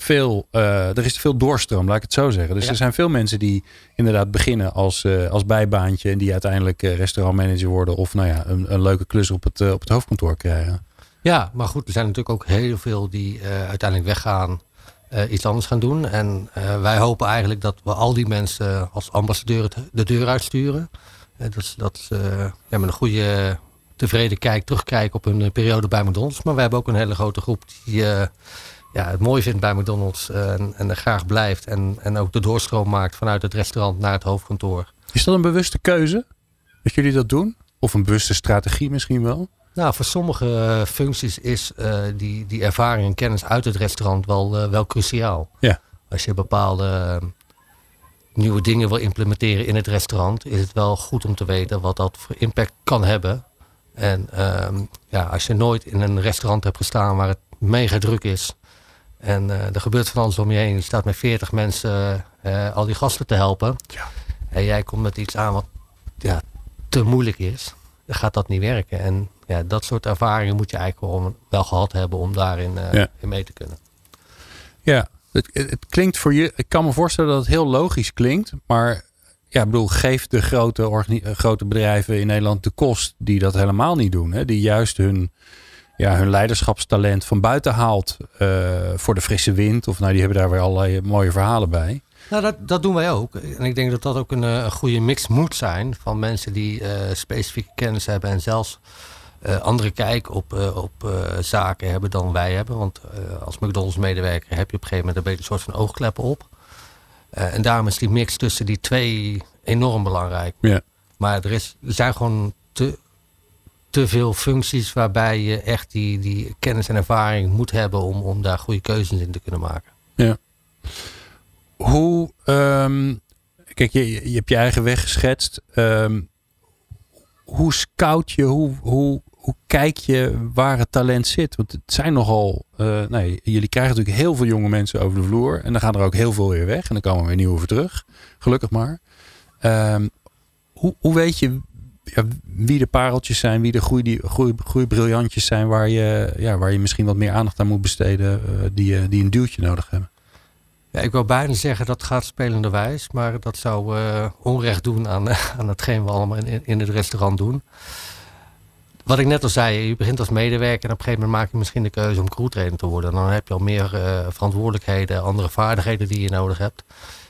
veel... eh, er is veel doorstroom, laat ik het zo zeggen. Dus Ja. er zijn veel mensen die inderdaad beginnen als, eh, als bijbaantje... en die uiteindelijk eh, restaurantmanager worden... of nou ja, een, een leuke klus op het, op het hoofdkantoor krijgen. Ja, maar goed, er zijn natuurlijk ook heel veel die uiteindelijk weggaan, iets anders gaan doen. En wij hopen eigenlijk dat we al die mensen als ambassadeur de deur uitsturen. Dat ze dat, ze, ja, met een goede, tevreden kijk terugkijken op hun periode bij McDonald's. Maar we hebben ook een hele grote groep die ja, het mooi vindt bij McDonald's eh, en, en er graag blijft. En, en ook de doorstroom maakt vanuit het restaurant naar het hoofdkantoor. Is dat een bewuste keuze? Dat jullie dat doen? Of een bewuste strategie misschien wel? Nou, voor sommige eh, functies is eh, die, die ervaring en kennis uit het restaurant wel, wel cruciaal. Ja. Als je bepaalde nieuwe dingen wil implementeren in het restaurant, is het wel goed om te weten wat dat voor impact kan hebben. En ehm, ja, als je nooit in een restaurant hebt gestaan waar het mega druk is en eh, er gebeurt van alles om je heen, je staat met 40 mensen eh, al die gasten te helpen. En jij komt met iets aan wat ja, te moeilijk is, dan gaat dat niet werken. En ja, dat soort ervaringen moet je eigenlijk wel, wel gehad hebben om daarin eh, Ja. in mee te kunnen. Ja, het, het klinkt voor je. Ik kan me voorstellen dat het heel logisch klinkt. Maar ja, ik bedoel, geef de grote, grote bedrijven in Nederland de kost die dat helemaal niet doen. Hè? Die juist hun, ja, hun leiderschapstalent van buiten haalt eh, voor de frisse wind. Of nou, die hebben daar weer allerlei mooie verhalen bij. Nou, dat, dat doen wij ook. En ik denk dat dat ook een, eh, een goede mix moet zijn van mensen die eh, specifieke kennis hebben en zelfs andere kijk op, op zaken hebben dan wij hebben. Want als McDonald's medewerker heb je op een gegeven moment een beetje een soort van oogkleppen op. En daarom is die mix tussen die twee enorm belangrijk. Ja. Maar er, is, er zijn gewoon te, te veel functies waarbij je echt die, die kennis en ervaring moet hebben om, om daar goede keuzes in te kunnen maken. Ja. Hoe, ehm, kijk, je, je hebt je eigen weg geschetst. Ehm, hoe scout je, hoe, hoe, hoe kijk je waar het talent zit? Want het zijn nogal, eh, nee, jullie krijgen natuurlijk heel veel jonge mensen over de vloer. En dan gaan er ook heel veel weer weg. En dan komen weer nieuwe voor terug. Gelukkig maar. Ehm, hoe, hoe weet je wie de pareltjes zijn, wie de groei, groei, groeibriljantjes zijn, waar je, ja, waar je misschien wat meer aandacht aan moet besteden, eh, die, eh, die een duwtje nodig hebben? Ja, ik wil bijna zeggen dat gaat spelenderwijs, maar dat zou eh, onrecht doen aan, aan hetgeen we allemaal in, in het restaurant doen. Wat ik net al zei, je begint als medewerker en op een gegeven moment maak je misschien de keuze om crewtrainer te worden. Dan heb je al meer verantwoordelijkheden, andere vaardigheden die je nodig hebt.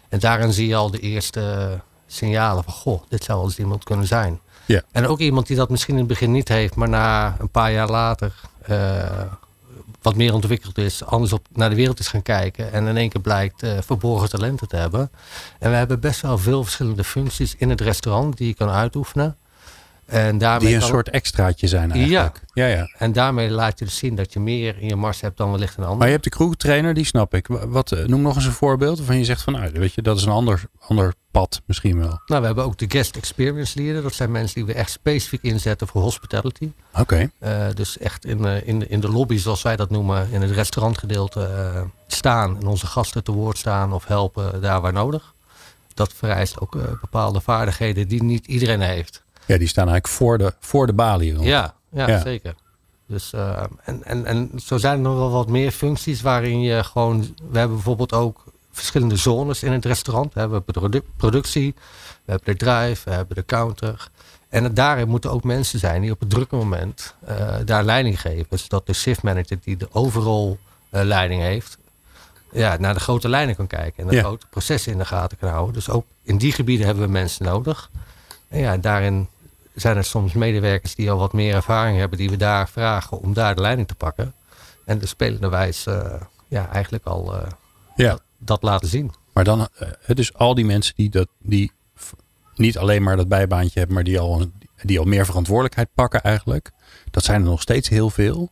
En daarin zie je al de eerste signalen van, goh, dit zou wel eens iemand kunnen zijn. Ja. En ook iemand die dat misschien in het begin niet heeft, maar na een paar jaar later eh, wat meer ontwikkeld is, anders op, naar de wereld is gaan kijken en in één keer blijkt eh, verborgen talenten te hebben. En we hebben best wel veel verschillende functies in het restaurant die je kan uitoefenen. En daarmee Die een soort extraatje zijn eigenlijk. Ja. ja, ja. En daarmee laat je dus zien dat je meer in je mars hebt dan wellicht een ander. Maar je hebt de crewtrainer, die snap ik. Wat, eh, noem nog eens een voorbeeld waarvan je zegt van, nou, weet je, dat is een ander, ander pad misschien wel. Nou, we hebben ook de guest experience leader. Dat zijn mensen die we echt specifiek inzetten voor hospitality. Oké. Eh, dus echt in, eh, in, de- in de lobby, zoals wij dat noemen, in het restaurantgedeelte staan en onze gasten te woord staan of helpen daar waar nodig. Dat vereist ook bepaalde vaardigheden die niet iedereen heeft. Ja, die staan eigenlijk voor de, voor de balie. Ja, ja, Ja. zeker. Dus, eh, en, en, en zo zijn er nog wel wat meer functies waarin je gewoon... We hebben bijvoorbeeld ook verschillende zones in het restaurant. We hebben produ- productie, we hebben de drive, we hebben de counter. En daarin moeten ook mensen zijn die op het drukke moment eh, daar leiding geven. Zodat de shift manager die de overall eh, leiding heeft, ja, naar de grote lijnen kan kijken. En de Ja. grote processen in de gaten kan houden. Dus ook in die gebieden hebben we mensen nodig. En ja, daarin zijn er soms medewerkers die al wat meer ervaring hebben, die we daar vragen om daar de leiding te pakken. En de spelende wijs eh, ja, eigenlijk al eh, Ja. dat, dat laten zien. Maar dan, eh, dus al die mensen die, dat, die niet alleen maar dat bijbaantje hebben, maar die al, die al meer verantwoordelijkheid pakken eigenlijk. Dat zijn er nog steeds heel veel.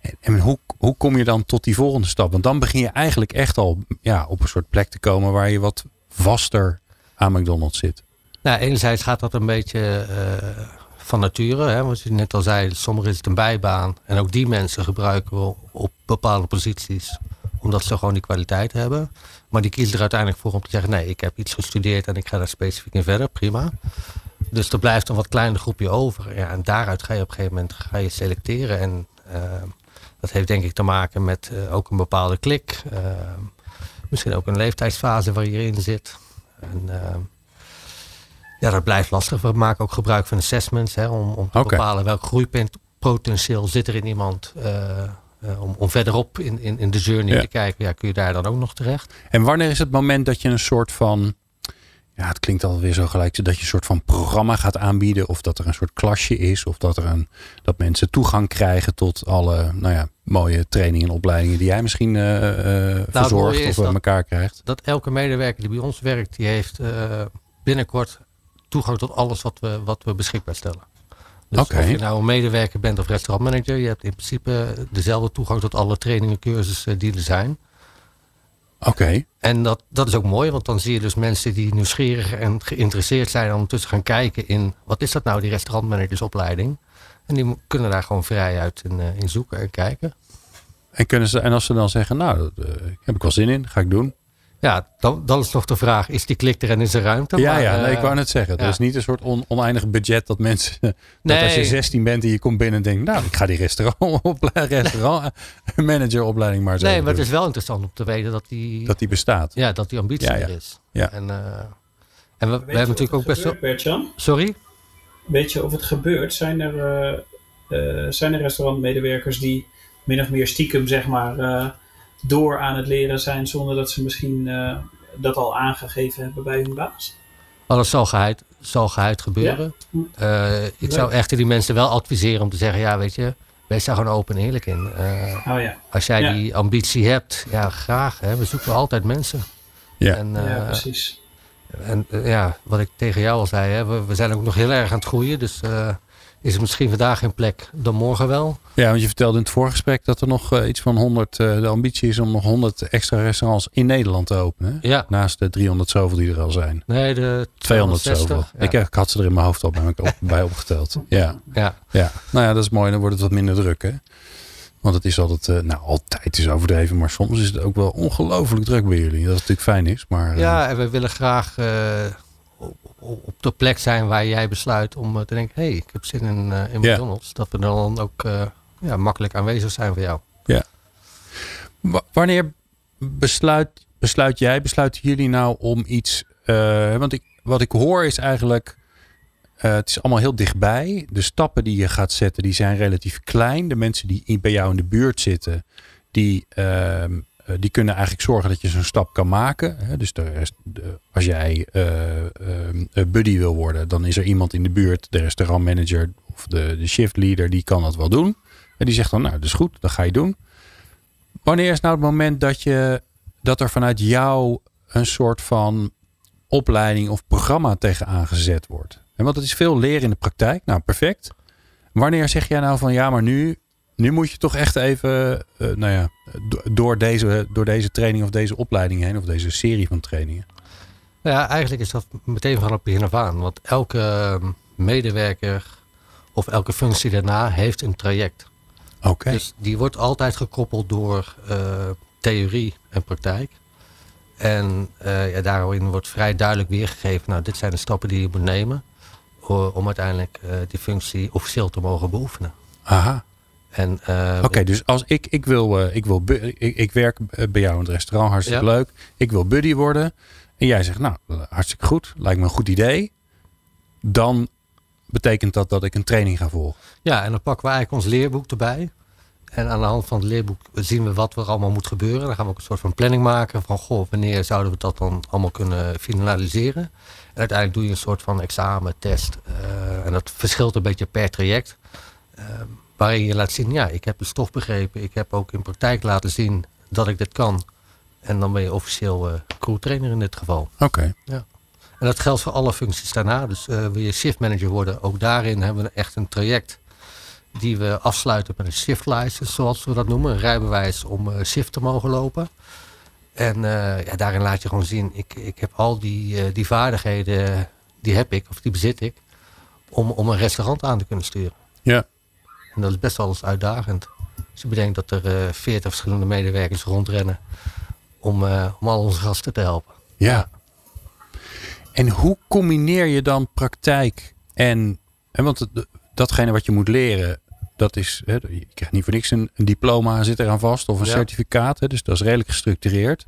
En, en hoe, hoe kom je dan tot die volgende stap? Want dan begin je eigenlijk echt al ja, op een soort plek te komen waar je wat vaster aan McDonald's zit. Nou, enerzijds gaat dat een beetje eh, van nature. Hè? Want je net al zei, sommigen is het een bijbaan. En ook die mensen gebruiken we op bepaalde posities. Omdat ze gewoon die kwaliteit hebben. Maar die kiezen er uiteindelijk voor om te zeggen... nee, ik heb iets gestudeerd en ik ga daar specifiek in verder. Prima. Dus er blijft een wat kleiner groepje over. Ja, en daaruit ga je op een gegeven moment ga je selecteren. En eh, dat heeft denk ik te maken met eh, ook een bepaalde klik. Misschien ook een leeftijdsfase waar je in zit. En, ja, dat blijft lastig. We maken ook gebruik van assessments hè, om, om te bepalen welk groeipotentieel zit er in iemand. eh, om, om verderop in, in, in de journey Ja. te kijken, ja, kun je daar dan ook nog terecht? En wanneer is het moment dat je een soort van. Ja, het klinkt alweer zo gelijk. Dat je een soort van programma gaat aanbieden. Of dat er een soort klasje is. Of dat, er een, dat mensen toegang krijgen tot alle nou ja, mooie trainingen en opleidingen die jij misschien eh eh, verzorgt mooie of dat- elkaar krijgt. Dat elke medewerker die bij ons werkt, die heeft binnenkort toegang tot alles wat we, wat we beschikbaar stellen. Dus of je nou een medewerker bent of restaurantmanager, je hebt in principe dezelfde toegang tot alle trainingen, cursussen die er zijn. Oké. En dat, dat is ook mooi, want dan zie je dus mensen die nieuwsgierig en geïnteresseerd zijn om ondertussen gaan kijken in wat is dat nou, die restaurantmanagersopleiding. En die kunnen daar gewoon vrij uit in, eh, in zoeken en kijken. En, kunnen ze, en als ze dan zeggen, nou, dat eh, heb ik wel zin in, ga ik doen. Ja, dan, dan is nog de vraag, is die klik er en is er ruimte? ja, Maar, ja nee, eh, ik wou net zeggen. Er ja. is niet een soort on- oneindig budget dat mensen. Dat Nee. als je 16 bent en je komt binnen en denkt, nou, ik ga die restaurant, restaurant manageropleiding maar zo. Nee, maar het is wel interessant om te weten dat die, Dat die bestaat. ja, dat die ambitie Ja, ja. er is. Ja. En, eh, en we, hebben natuurlijk ook best wel... gebeurt? Sorry? Weet je of het gebeurt? Zijn er, eh, eh, zijn er restaurantmedewerkers die min of meer stiekem zeg maar, eh, door aan het leren zijn zonder dat ze misschien eh, dat al aangegeven hebben bij hun baas? Maar dat zal geheid, zal geheid gebeuren. Eh, ik zou echter die mensen wel adviseren om te zeggen, ja, weet je, wees daar gewoon open en eerlijk in. Eh, Oh ja. Als jij Ja. die ambitie hebt, ja, graag. Hè, we zoeken altijd mensen. Ja. En, ja, precies. En ja, wat ik tegen jou al zei, hè, we, we zijn ook nog heel erg aan het groeien. Dus eh, is er misschien vandaag geen plek, dan morgen wel. Ja, want je vertelde in het voorgesprek dat er nog eh, iets van 100, eh, de ambitie is om nog 100 extra restaurants in Nederland te openen. Ja. Naast de 300 zoveel die er al zijn. Nee, de 200 260, zoveel. ja. Ik, ik had ze er in mijn hoofd al bij, op, bij opgeteld. Ja. Ja. ja. Nou ja, dat is mooi. Dan wordt het wat minder druk, hè? Want het is altijd, eh, nou altijd is overdreven, maar soms is het ook wel ongelooflijk druk bij jullie. Dat is natuurlijk fijn is, maar... eh, Ja, en we willen graag eh, op, de plek zijn waar jij besluit om eh, te denken... hé, hey, ik heb zin in, eh, in. McDonald's. Dat we dan ook eh, ja, makkelijk aanwezig zijn voor jou. Ja. Wa- wanneer besluit, besluit jij, besluiten jullie nou om iets... want ik, wat ik hoor is eigenlijk... het is allemaal heel dichtbij. De stappen die je gaat zetten, die zijn relatief klein. De mensen die bij jou in de buurt zitten, die, ehm, eh, die kunnen eigenlijk zorgen dat je zo'n stap kan maken. Dus als jij eh, ehm, eh, buddy wil worden, dan is er iemand in de buurt, de restaurantmanager of de, de shift leader, die kan dat wel doen. En die zegt dan, nou, dat is goed, dat ga je doen. Wanneer is nou het moment dat, je, dat er vanuit jou een soort van opleiding of programma tegenaan gezet wordt? En want het is veel leren in de praktijk. Nou, perfect. Wanneer zeg jij nou van ja, maar nu, nu moet je toch echt even eh, nou ja, do- door, deze, door deze training of deze opleiding heen, of deze serie van trainingen? Nou ja, eigenlijk is dat meteen van het begin af aan. Want elke eh, medewerker of elke functie daarna heeft een traject. Oké. Dus die wordt altijd gekoppeld door eh, theorie en praktijk. En eh, ja, daarin wordt vrij duidelijk weergegeven, nou dit zijn de stappen die je moet nemen om uiteindelijk die functie officieel te mogen beoefenen. Aha. En, eh, Oké, dus als ik, ik wil, eh, ik, wil ik, ik werk eh, bij jou in het restaurant, hartstikke Ja. leuk. Ik wil buddy worden. En jij zegt, nou, hartstikke goed, lijkt me een goed idee. Dan betekent dat dat ik een training ga volgen. Ja, en dan pakken we eigenlijk ons leerboek erbij. En aan de hand van het leerboek zien we wat er allemaal moet gebeuren. Dan gaan we ook een soort van planning maken van goh, wanneer zouden we dat dan allemaal kunnen finaliseren. En uiteindelijk doe je een soort van examen, test. en dat verschilt een beetje per traject. eh, waarin je laat zien, ja, ik heb de stof begrepen. Ik heb ook in praktijk laten zien dat ik dit kan. En dan ben je officieel eh crew trainer in dit geval. Oké. Ja. En dat geldt voor alle functies daarna. Dus eh wil je shift manager worden, ook daarin hebben we echt een traject die we afsluiten met een shift license, zoals we dat noemen. Een rijbewijs om eh, shift te mogen lopen. En eh, ja, daarin laat je gewoon zien, ik, ik heb al die, eh, die vaardigheden, die heb ik, of die bezit ik, om, om een restaurant aan te kunnen sturen. Ja. En dat is best wel eens uitdagend. Als je bedenkt dat er eh, veertig verschillende medewerkers rondrennen om, eh, om al onze gasten te helpen. Ja. En hoe combineer je dan praktijk en, en want het- datgene wat je moet leren, dat is, hè, je krijgt niet voor niks een, een diploma zit eraan vast of een Ja. certificaat, hè, dus dat is redelijk gestructureerd.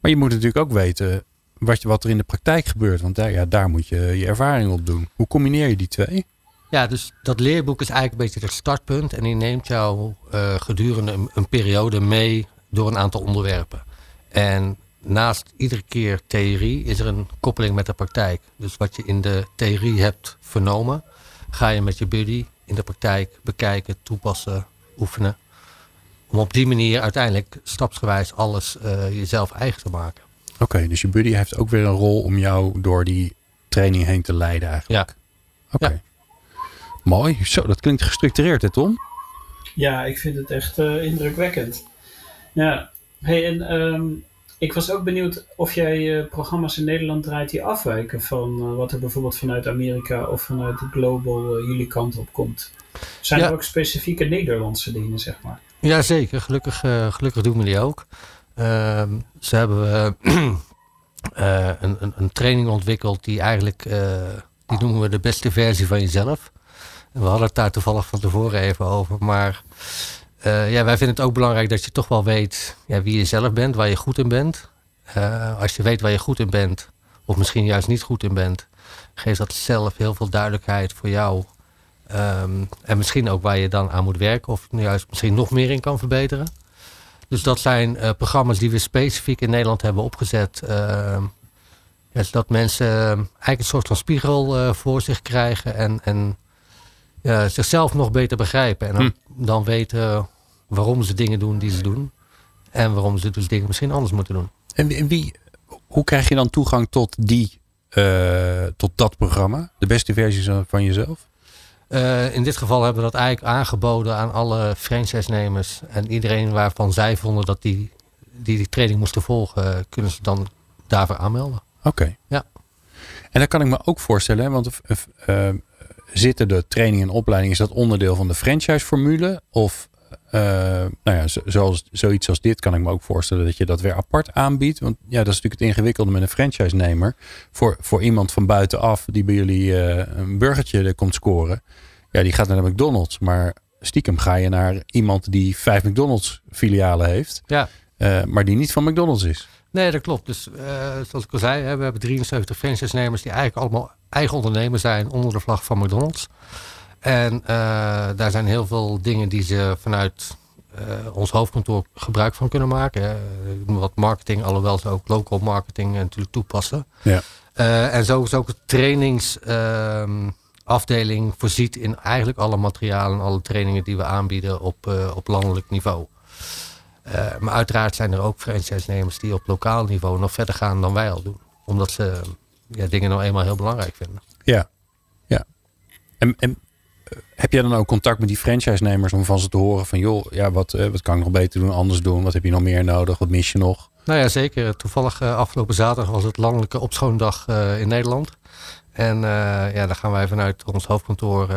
Maar je moet natuurlijk ook weten wat, je- wat er in de praktijk gebeurt, want daar, ja, daar moet je je ervaring op doen. Hoe combineer je die twee? Ja, dus dat leerboek is eigenlijk een beetje het startpunt. En die neemt jou eh, gedurende een, een periode mee door een aantal onderwerpen. En naast iedere keer theorie is er een koppeling met de praktijk. Dus wat je in de theorie hebt vernomen, ga je met je buddy in de praktijk bekijken, toepassen, oefenen. Om op die manier uiteindelijk stapsgewijs alles eh, jezelf eigen te maken. Oké, dus je buddy heeft ook weer een rol om jou door die training heen te leiden eigenlijk. Ja. Oké. Mooi. Zo, dat klinkt gestructureerd hè Tom? Ja, ik vind het echt eh, indrukwekkend. Ja, hey, en ehm, ik was ook benieuwd of jij eh, programma's in Nederland draait die afwijken van eh, wat er bijvoorbeeld vanuit Amerika of vanuit de Global jullie kant op komt. Zijn Ja. er ook specifieke Nederlandse dingen, zeg maar? Jazeker, gelukkig, eh, gelukkig doen we die ook. Ehm, ze hebben een, een, een training ontwikkeld die eigenlijk, eh, die noemen we de beste versie van jezelf. We hadden het daar toevallig van tevoren even over. Maar eh, ja, wij vinden het ook belangrijk dat je toch wel weet ja, wie je zelf bent, waar je goed in bent. Eh, als je weet waar je goed in bent, of misschien juist niet goed in bent, geeft dat zelf heel veel duidelijkheid voor jou. Ehm, en misschien ook waar je dan aan moet werken, of juist misschien nog meer in kan verbeteren. Dus dat zijn eh, programma's die we specifiek in Nederland hebben opgezet. ehm, zodat mensen eigenlijk een soort van spiegel voor zich krijgen en, en ja, zichzelf nog beter begrijpen. En dan, dan weten waarom ze dingen doen die ze doen. En waarom ze dus dingen misschien anders moeten doen. En, wie- en wie, hoe krijg je dan toegang tot die, eh, tot dat programma? De beste versies van jezelf? Eh, in dit geval hebben we dat eigenlijk aangeboden aan alle franchise-nemers. En iedereen waarvan zij vonden dat die die, die training moesten volgen, kunnen ze dan daarvoor aanmelden. Oké. Ja. En dan kan ik me ook voorstellen, want zitten de training en opleiding, is dat onderdeel van de franchise-formule? Of eh, nou ja, zo- zoals, zoiets als dit kan ik me ook voorstellen dat je dat weer apart aanbiedt. Want ja, dat is natuurlijk het ingewikkelde met een franchise-nemer. Voor, voor iemand van buitenaf die bij jullie eh, een burgertje er komt scoren. Ja, die gaat naar de McDonald's. Maar stiekem ga je naar iemand die vijf McDonald's filialen heeft. Ja. eh, maar die niet van McDonald's is. Nee, dat klopt. Dus eh, zoals ik al zei, hè, we hebben 73 franchise-nemers die eigenlijk allemaal eigen ondernemer zijn onder de vlag van McDonald's. En eh, daar zijn heel veel dingen die ze vanuit eh, ons hoofdkantoor gebruik van kunnen maken. hè. Wat marketing, alhoewel ze ook local marketing natuurlijk toepassen. Ja. En zo is ook de trainingsafdeling voorziet in eigenlijk alle materialen en alle trainingen die we aanbieden op, op landelijk niveau. Eh, maar uiteraard zijn er ook franchise-nemers die op lokaal niveau nog verder gaan dan wij al doen. Omdat ze ja, dingen nou eenmaal heel belangrijk vinden. Ja, ja. En, en eh, heb jij dan ook contact met die franchise-nemers om van ze te horen van joh, ja, wat, eh, wat kan ik nog beter doen, anders doen? Wat heb je nog meer nodig? Wat mis je nog? Nou ja, zeker. Toevallig afgelopen zaterdag was het landelijke opschoondag in Nederland. En eh, ja, daar gaan wij vanuit ons hoofdkantoor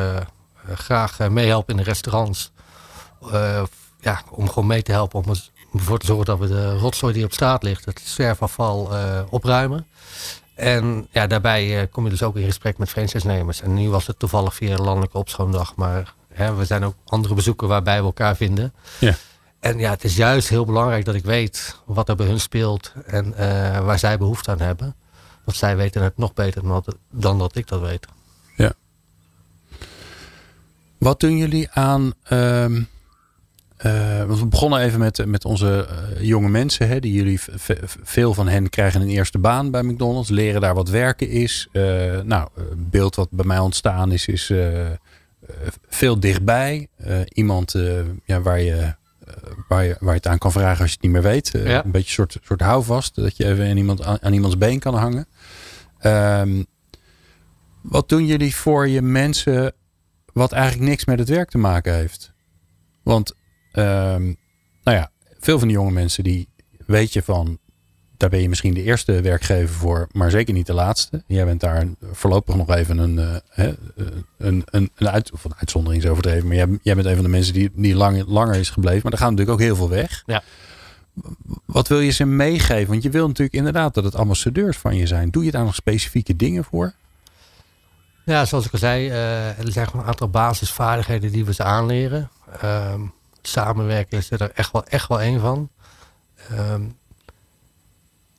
graag eh, meehelpen in de restaurants. Ja, om gewoon mee te helpen om er- ervoor te zorgen dat we de rotzooi die op straat ligt, het zwerfafval, eh, opruimen. En ja, daarbij eh, kom je dus ook in gesprek met franchise-nemers. En nu was het toevallig via de landelijke opschoondag. Maar hè, we zijn ook andere bezoeken waarbij we elkaar vinden. Ja. En ja, het is juist heel belangrijk dat ik weet wat er bij hun speelt en eh, waar zij behoefte aan hebben. Want zij weten het nog beter dan dat, dan dat ik dat weet. Ja. Wat doen jullie aan. ehm, eh, want we begonnen even met, met onze eh, jonge mensen. Hè, die jullie, veel van hen krijgen een eerste baan bij McDonald's. Leren daar wat werken is. Eh, nou, een beeld wat bij mij ontstaan is, is veel dichtbij. Iemand ja, waar, je, waar, je, waar je het aan kan vragen als je het niet meer weet. Ja. Een beetje een soort, soort houvast. Dat je even aan, iemand, aan, aan iemands been kan hangen. Ehm, wat doen jullie voor je mensen wat eigenlijk niks met het werk te maken heeft? Want, ehm, nou ja, veel van die jonge mensen die weet je van, daar ben je misschien de eerste werkgever voor, maar zeker niet de laatste. Jij bent daar voorlopig nog even een, hè, eh, een, een, een, uit, of een uitzondering is overdreven, maar jij, jij bent een van de mensen die, die lang, langer is gebleven. Maar er gaat natuurlijk ook heel veel weg. Ja. Wat wil je ze meegeven? Want je wil natuurlijk inderdaad dat het ambassadeurs van je zijn. Doe je daar nog specifieke dingen voor? Ja, zoals ik al zei, eh, er zijn gewoon een aantal basisvaardigheden die we ze aanleren. Ehm, samenwerken is er echt wel, echt wel één van. Ehm,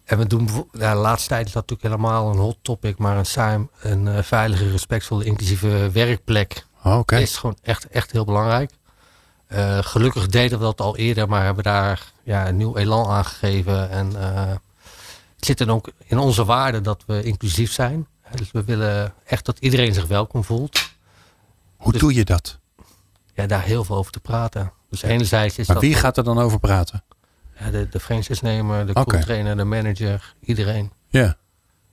en we doen, ja, de laatste tijd is dat natuurlijk helemaal een hot topic, maar een, saam, een eh, veilige, respectvolle, inclusieve werkplek Oh, is gewoon echt, echt heel belangrijk. Eh, gelukkig deden we dat al eerder, maar hebben daar ja, een nieuw elan aan gegeven. En eh, het zit dan ook in onze waarden dat we inclusief zijn. Dus we willen echt dat iedereen zich welkom voelt. Hoe doe je dat? Ja, daar heel veel over te praten. Dus enerzijds is Maar dat wie gaat er dan over praten? ja, de, de franchise-nemer, de Oké. trainer, de manager, iedereen. Ja.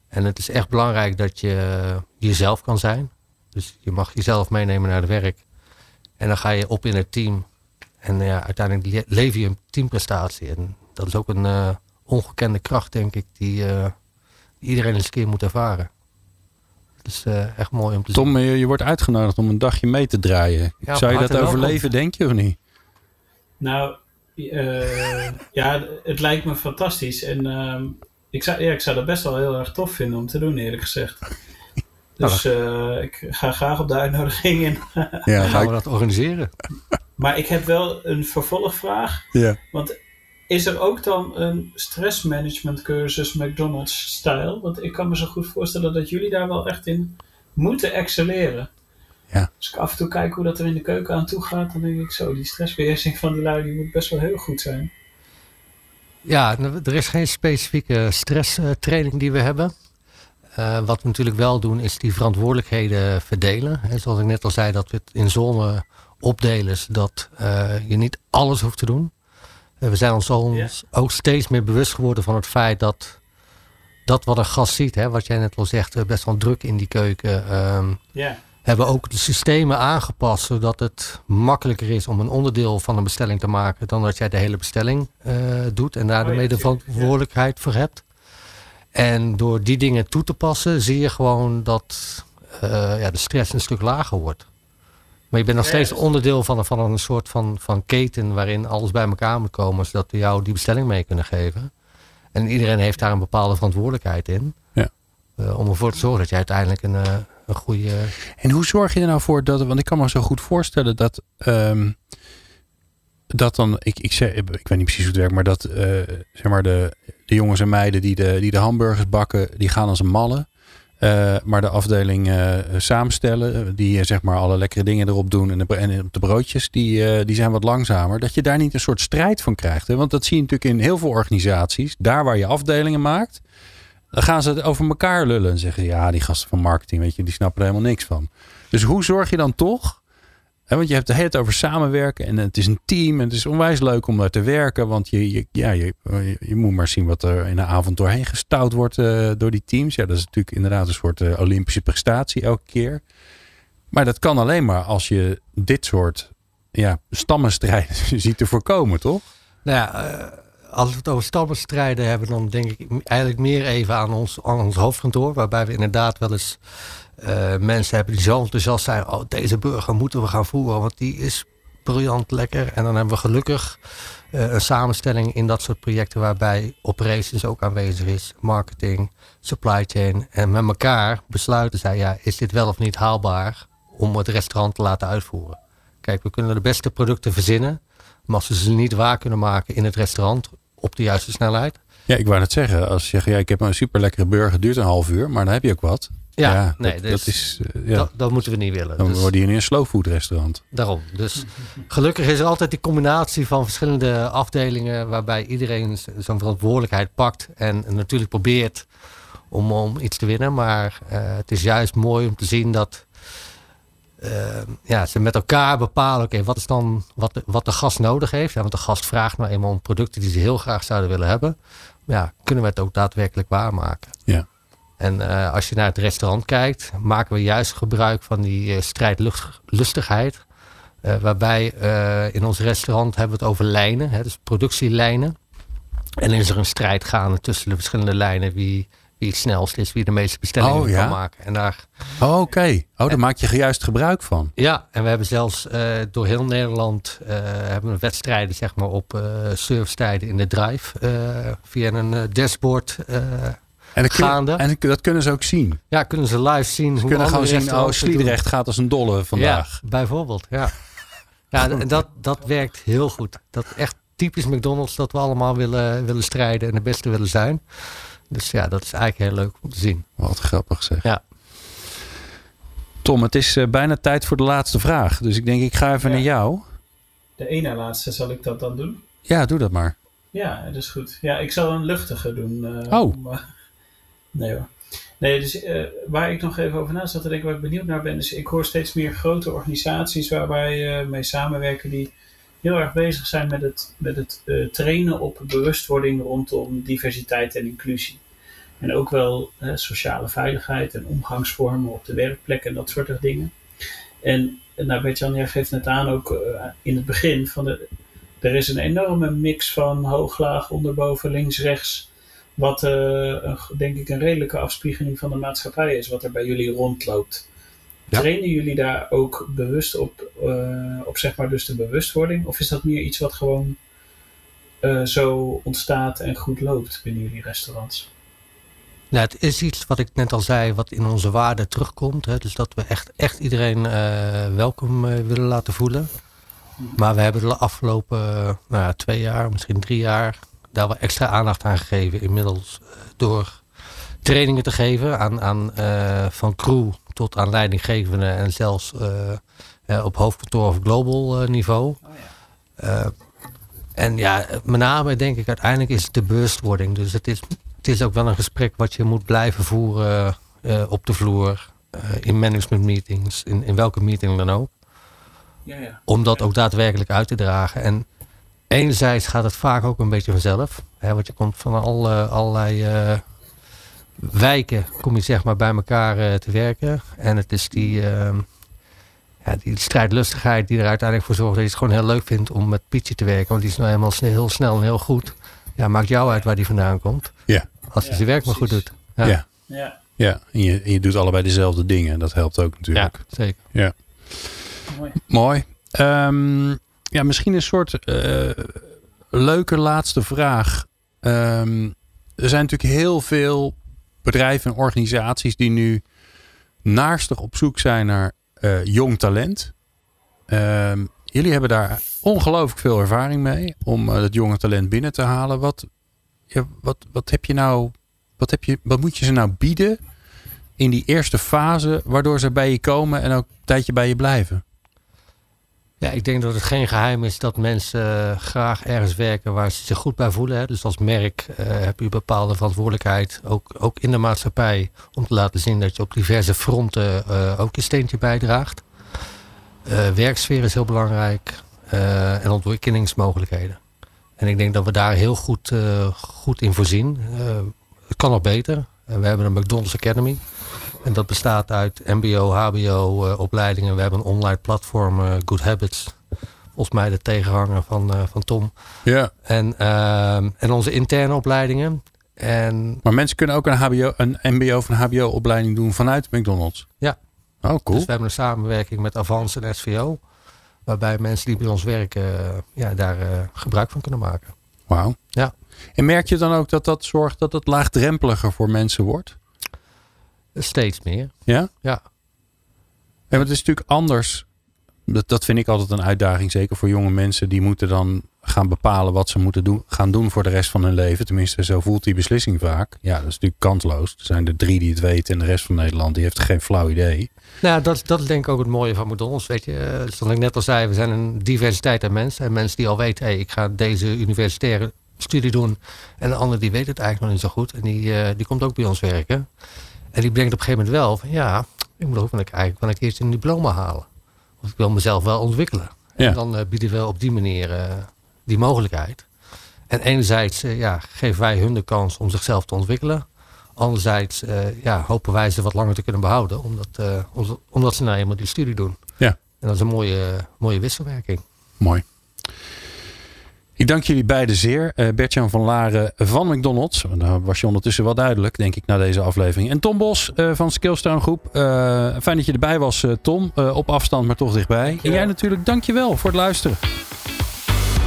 En het is echt belangrijk dat je jezelf kan zijn. Dus je mag jezelf meenemen naar het werk. En dan ga je op in het team. En ja, uiteindelijk le- lever je een teamprestatie. En dat is ook een eh, ongekende kracht, denk ik, die, eh, die iedereen eens een keer moet ervaren. Het is eh, echt mooi om te zien. Tom, je, je wordt uitgenodigd om een dagje mee te draaien. Ja, Zou je dat overleven, denk je of niet? Nou, eh, ja, het lijkt me fantastisch. En ehm, ik, zou, ja, ik zou dat best wel heel erg tof vinden om te doen, eerlijk gezegd. Dus eh, ik ga graag op de uitnodiging in. Ja, gaan we dat organiseren. maar ik heb wel een vervolgvraag. Ja. Want is er ook dan een stressmanagement cursus McDonald's-stijl? Want ik kan me zo goed voorstellen dat jullie daar wel echt in moeten excelleren. Ja. Als ik af en toe kijk hoe dat er in de keuken aan toe gaat, dan denk ik zo, die stressbeheersing van die lui die moet best wel heel goed zijn. Ja, nou, er is geen specifieke stresstraining die we hebben. Eh, wat we natuurlijk wel doen, is die verantwoordelijkheden verdelen. En zoals ik net al zei, dat we het in zone opdelen, zodat eh, je niet alles hoeft te doen. Eh, we zijn ons ons ook steeds meer bewust geworden van het feit dat dat wat een gast ziet, hè, wat jij net al zegt, best wel druk in die keuken. Ja. Hebben ook de systemen aangepast zodat het makkelijker is om een onderdeel van een bestelling te maken dan dat jij de hele bestelling eh, doet en daar Oh ja, de tuurlijk, verantwoordelijkheid voor hebt. En door die dingen toe te passen zie je gewoon dat eh, ja, de stress een stuk lager wordt. Maar je bent nog steeds onderdeel van, een- van een soort van, van keten waarin alles bij elkaar moet komen zodat we jou die bestelling mee kunnen geven. En iedereen heeft daar een bepaalde verantwoordelijkheid in. Ja. Eh, om ervoor te zorgen dat je uiteindelijk een, eh, een goede En hoe zorg je er nou voor dat, want ik kan me zo goed voorstellen dat, ehm, dat dan, ik, ik, zeg, ik weet niet precies hoe het werkt, maar dat eh, zeg maar de, de jongens en meiden die de, die de hamburgers bakken, die gaan als een malle. Maar de afdeling samenstellen, die zeg maar alle lekkere dingen erop doen en de, en op de broodjes, die, die zijn wat langzamer. Dat je daar niet een soort strijd van krijgt. Hè? Want dat zie je natuurlijk in heel veel organisaties. Daar waar je afdelingen maakt, dan gaan ze het over elkaar lullen en zeggen: ja, die gasten van marketing, weet je, die snappen er helemaal niks van. Dus hoe zorg je dan toch? Hè, want je hebt het over samenwerken en het is een team en het is onwijs leuk om daar te werken. Want je, ja, je, je, moet maar zien wat er in een avond doorheen gestouwd wordt eh, door die teams. Ja, dat is natuurlijk inderdaad een soort eh, Olympische prestatie elke keer. Maar dat kan alleen maar als je dit soort ja, stammenstrijden ziet te voorkomen, toch? Nou ja, eh, als we het over stammenstrijden hebben, dan denk ik eigenlijk meer even aan ons, aan ons hoofdkantoor. Waarbij we inderdaad wel eens eh, mensen hebben die zo enthousiast zijn. Oh, deze burger moeten we gaan voeren, want die is briljant lekker. En dan hebben we gelukkig eh, een samenstelling in dat soort projecten waarbij operations ook aanwezig is. Marketing, supply chain. En met elkaar besluiten zij, ja, is dit wel of niet haalbaar om het restaurant te laten uitvoeren. Kijk, we kunnen de beste producten verzinnen. Maar als we ze niet waar kunnen maken in het restaurant op de juiste snelheid. Ja, ik wou net zeggen. Als je zegt, ja, ik heb een super lekkere burger, duurt een half uur, maar dan heb je ook wat. Ja, nee, dat, dus dat is. eh, ja. Dat, dat moeten we niet willen. dan Dus word je nu een slow food restaurant. daarom. Dus gelukkig is er altijd die combinatie van verschillende afdelingen waarbij iedereen z- zijn verantwoordelijkheid pakt en natuurlijk probeert om, om iets te winnen. Maar eh, het is juist mooi om te zien dat eh, ja, ze met elkaar bepalen, oké, wat is dan wat de, wat de gast nodig heeft. Ja, want de gast vraagt nou eenmaal om producten die ze heel graag zouden willen hebben. Ja, kunnen we het ook daadwerkelijk waarmaken. Ja. En eh, als je naar het restaurant kijkt, maken we juist gebruik van die eh, strijdlustigheid. Waarbij in ons restaurant hebben we het over lijnen, hè, dus productielijnen. En is er een strijd gaande tussen de verschillende lijnen wie, wie het snelst is, wie de meeste bestellingen Oh, ja? kan maken. En daar, Oh, Oké. Oh, daar maak je juist gebruik van. ja, en we hebben zelfs eh, door heel Nederland eh, hebben we wedstrijden zeg maar, op servicetijden in de drive via een dashboard En, dat kun- gaande. en dat kunnen ze ook zien. ja, kunnen ze live zien Ze hoe kunnen gewoon zien, oh, doen. Sliedrecht gaat als een dolle vandaag. Ja, bijvoorbeeld, ja. Ja, en dat, dat werkt heel goed. Dat echt typisch McDonald's dat we allemaal willen, willen strijden en de beste willen zijn. Dus ja, dat is eigenlijk heel leuk om te zien. Wat grappig zeg. Ja. Tom, het is eh, bijna tijd voor de laatste vraag. Dus ik denk, ik ga even Ja. naar jou. De ene laatste, zal ik dat dan doen? Ja, doe dat maar. Ja, dat is goed. Ja, ik zal een luchtige doen. eh, Oh. om, eh, nee hoor. Nee, dus eh, waar ik nog even over na zat te denken, waar ik benieuwd naar ben, is ik hoor steeds meer grote organisaties waar wij eh, mee samenwerken die heel erg bezig zijn met het, met het eh, trainen op bewustwording rondom diversiteit en inclusie. En ook wel eh, sociale veiligheid en omgangsvormen op de werkplek en dat soort dingen. En nou, Bert-Jan, jij geeft net aan ook eh, in het begin van de, er is een enorme mix van hoog, laag, onderboven, links, rechts. Wat eh, denk ik een redelijke afspiegeling van de maatschappij is, wat er bij jullie rondloopt. Ja. Trainen jullie daar ook bewust op, eh, op zeg maar dus de bewustwording? Of is dat meer iets wat gewoon eh, zo ontstaat en goed loopt binnen jullie restaurants? Nou, het is iets wat ik net al zei, wat in onze waarden terugkomt. Hè? Dus dat we echt, echt iedereen eh, welkom willen laten voelen. Maar we hebben de afgelopen nou twee jaar, misschien drie jaar, daar wel extra aandacht aan gegeven. Inmiddels door trainingen te geven aan, aan eh, van crew tot aan leidinggevenden en zelfs eh, eh, op hoofdkantoor of global niveau. Eh, en ja, met name denk ik uiteindelijk is het de bewustwording. Dus het is, het is ook wel een gesprek wat je moet blijven voeren op de vloer, in management meetings, in, in welke meeting dan ook. Ja, ja. Om dat ook daadwerkelijk uit te dragen. En enerzijds gaat het vaak ook een beetje vanzelf. Hè, want je komt van alle, allerlei wijken, kom je zeg maar bij elkaar eh, te werken. En het is die, eh, ja, die strijdlustigheid die er uiteindelijk voor zorgt dat je het gewoon heel leuk vindt om met Pietje te werken. Want die is nou helemaal snel, heel snel en heel goed. Ja, maakt jou uit waar die vandaan komt. Ja. Als hij Ja, zijn werk maar goed doet. Ja. Ja, ja. Ja, En, je, en je doet allebei dezelfde dingen. Dat helpt ook ja natuurlijk. zeker. Ja. mooi. Mooi. Ehm, ja, misschien een soort eh, leuke laatste vraag. Ehm, er zijn natuurlijk heel veel bedrijven en organisaties die nu naarstig op zoek zijn naar eh, jong talent. Ehm, jullie hebben daar ongelooflijk veel ervaring mee om eh, dat jonge talent binnen te halen. Wat, wat, wat heb je nou, wat, heb je, wat moet je ze nou bieden in die eerste fase, waardoor ze bij je komen en ook een tijdje bij je blijven? Ja, ik denk dat het geen geheim is dat mensen eh, graag ergens werken waar ze zich goed bij voelen. Dus als merk eh, heb je bepaalde verantwoordelijkheid, ook, ook in de maatschappij, om te laten zien dat je op diverse fronten eh, ook je steentje bijdraagt. Eh, werksfeer is heel belangrijk en ontwikkelingsmogelijkheden. En ik denk dat we daar heel goed, goed in voorzien. Het kan nog beter. We hebben een McDonald's Academy. En dat bestaat uit MBO, HBO eh, opleidingen. We hebben een online platform, eh, Good Habits. Volgens mij de tegenhanger van, eh, van Tom. Ja. En, ehm, en onze interne opleidingen. En Maar mensen kunnen ook een, HBO, een MBO of een HBO-opleiding doen vanuit McDonald's. Ja. Oh, cool. dus we hebben een samenwerking met Avans en SVO. Waarbij mensen die bij ons werken ja, daar gebruik van kunnen maken. Wauw. Ja. En merk je dan ook dat dat zorgt dat het laagdrempeliger voor mensen wordt? Steeds meer. Ja? Ja. En het is natuurlijk anders. Dat, dat vind ik altijd een uitdaging, zeker voor jonge mensen. Die moeten dan gaan bepalen wat ze moeten doen, gaan doen voor de rest van hun leven. Tenminste, zo voelt die beslissing vaak. Ja, dat is natuurlijk kansloos. Er zijn er drie die het weten en de rest van Nederland die heeft geen flauw idee. Nou, dat, dat is denk ik ook het mooie van McDonald's. Weet je, eh, zoals ik net al zei, we zijn een diversiteit aan mensen. En mensen die al weten, hey, ik ga deze universitaire studie doen. En de ander die weet het eigenlijk nog niet zo goed. En die, eh, die komt ook bij ons werken. En die denkt op een gegeven moment wel van ja, ik moet ook wel eigenlijk wel een keertje een diploma halen. Want ik wil mezelf wel ontwikkelen. Ja. En dan eh, bieden we op die manier eh, die mogelijkheid. En enerzijds eh, ja, geven wij hun de kans om zichzelf te ontwikkelen. Anderzijds ja, hopen wij ze wat langer te kunnen behouden. Omdat, eh, omdat- omdat ze nou eenmaal die studie doen. Ja. En dat is een mooie, mooie wisselwerking. Mooi. Ik dank jullie beiden zeer. Eh Bertjan van Laren van McDonald's. Nou was je ondertussen wel duidelijk, denk ik, na deze aflevering. En Tom Bos eh, van Skillstone Groep. Eh, fijn dat je erbij was, eh, Tom. Eh, op afstand, maar toch dichtbij. En jij natuurlijk, dank je wel voor het luisteren.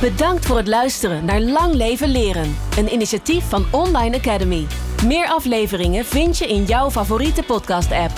Bedankt voor het luisteren naar Lang Leven Leren. Een initiatief van Online Academy. Meer afleveringen vind je in jouw favoriete podcast-app.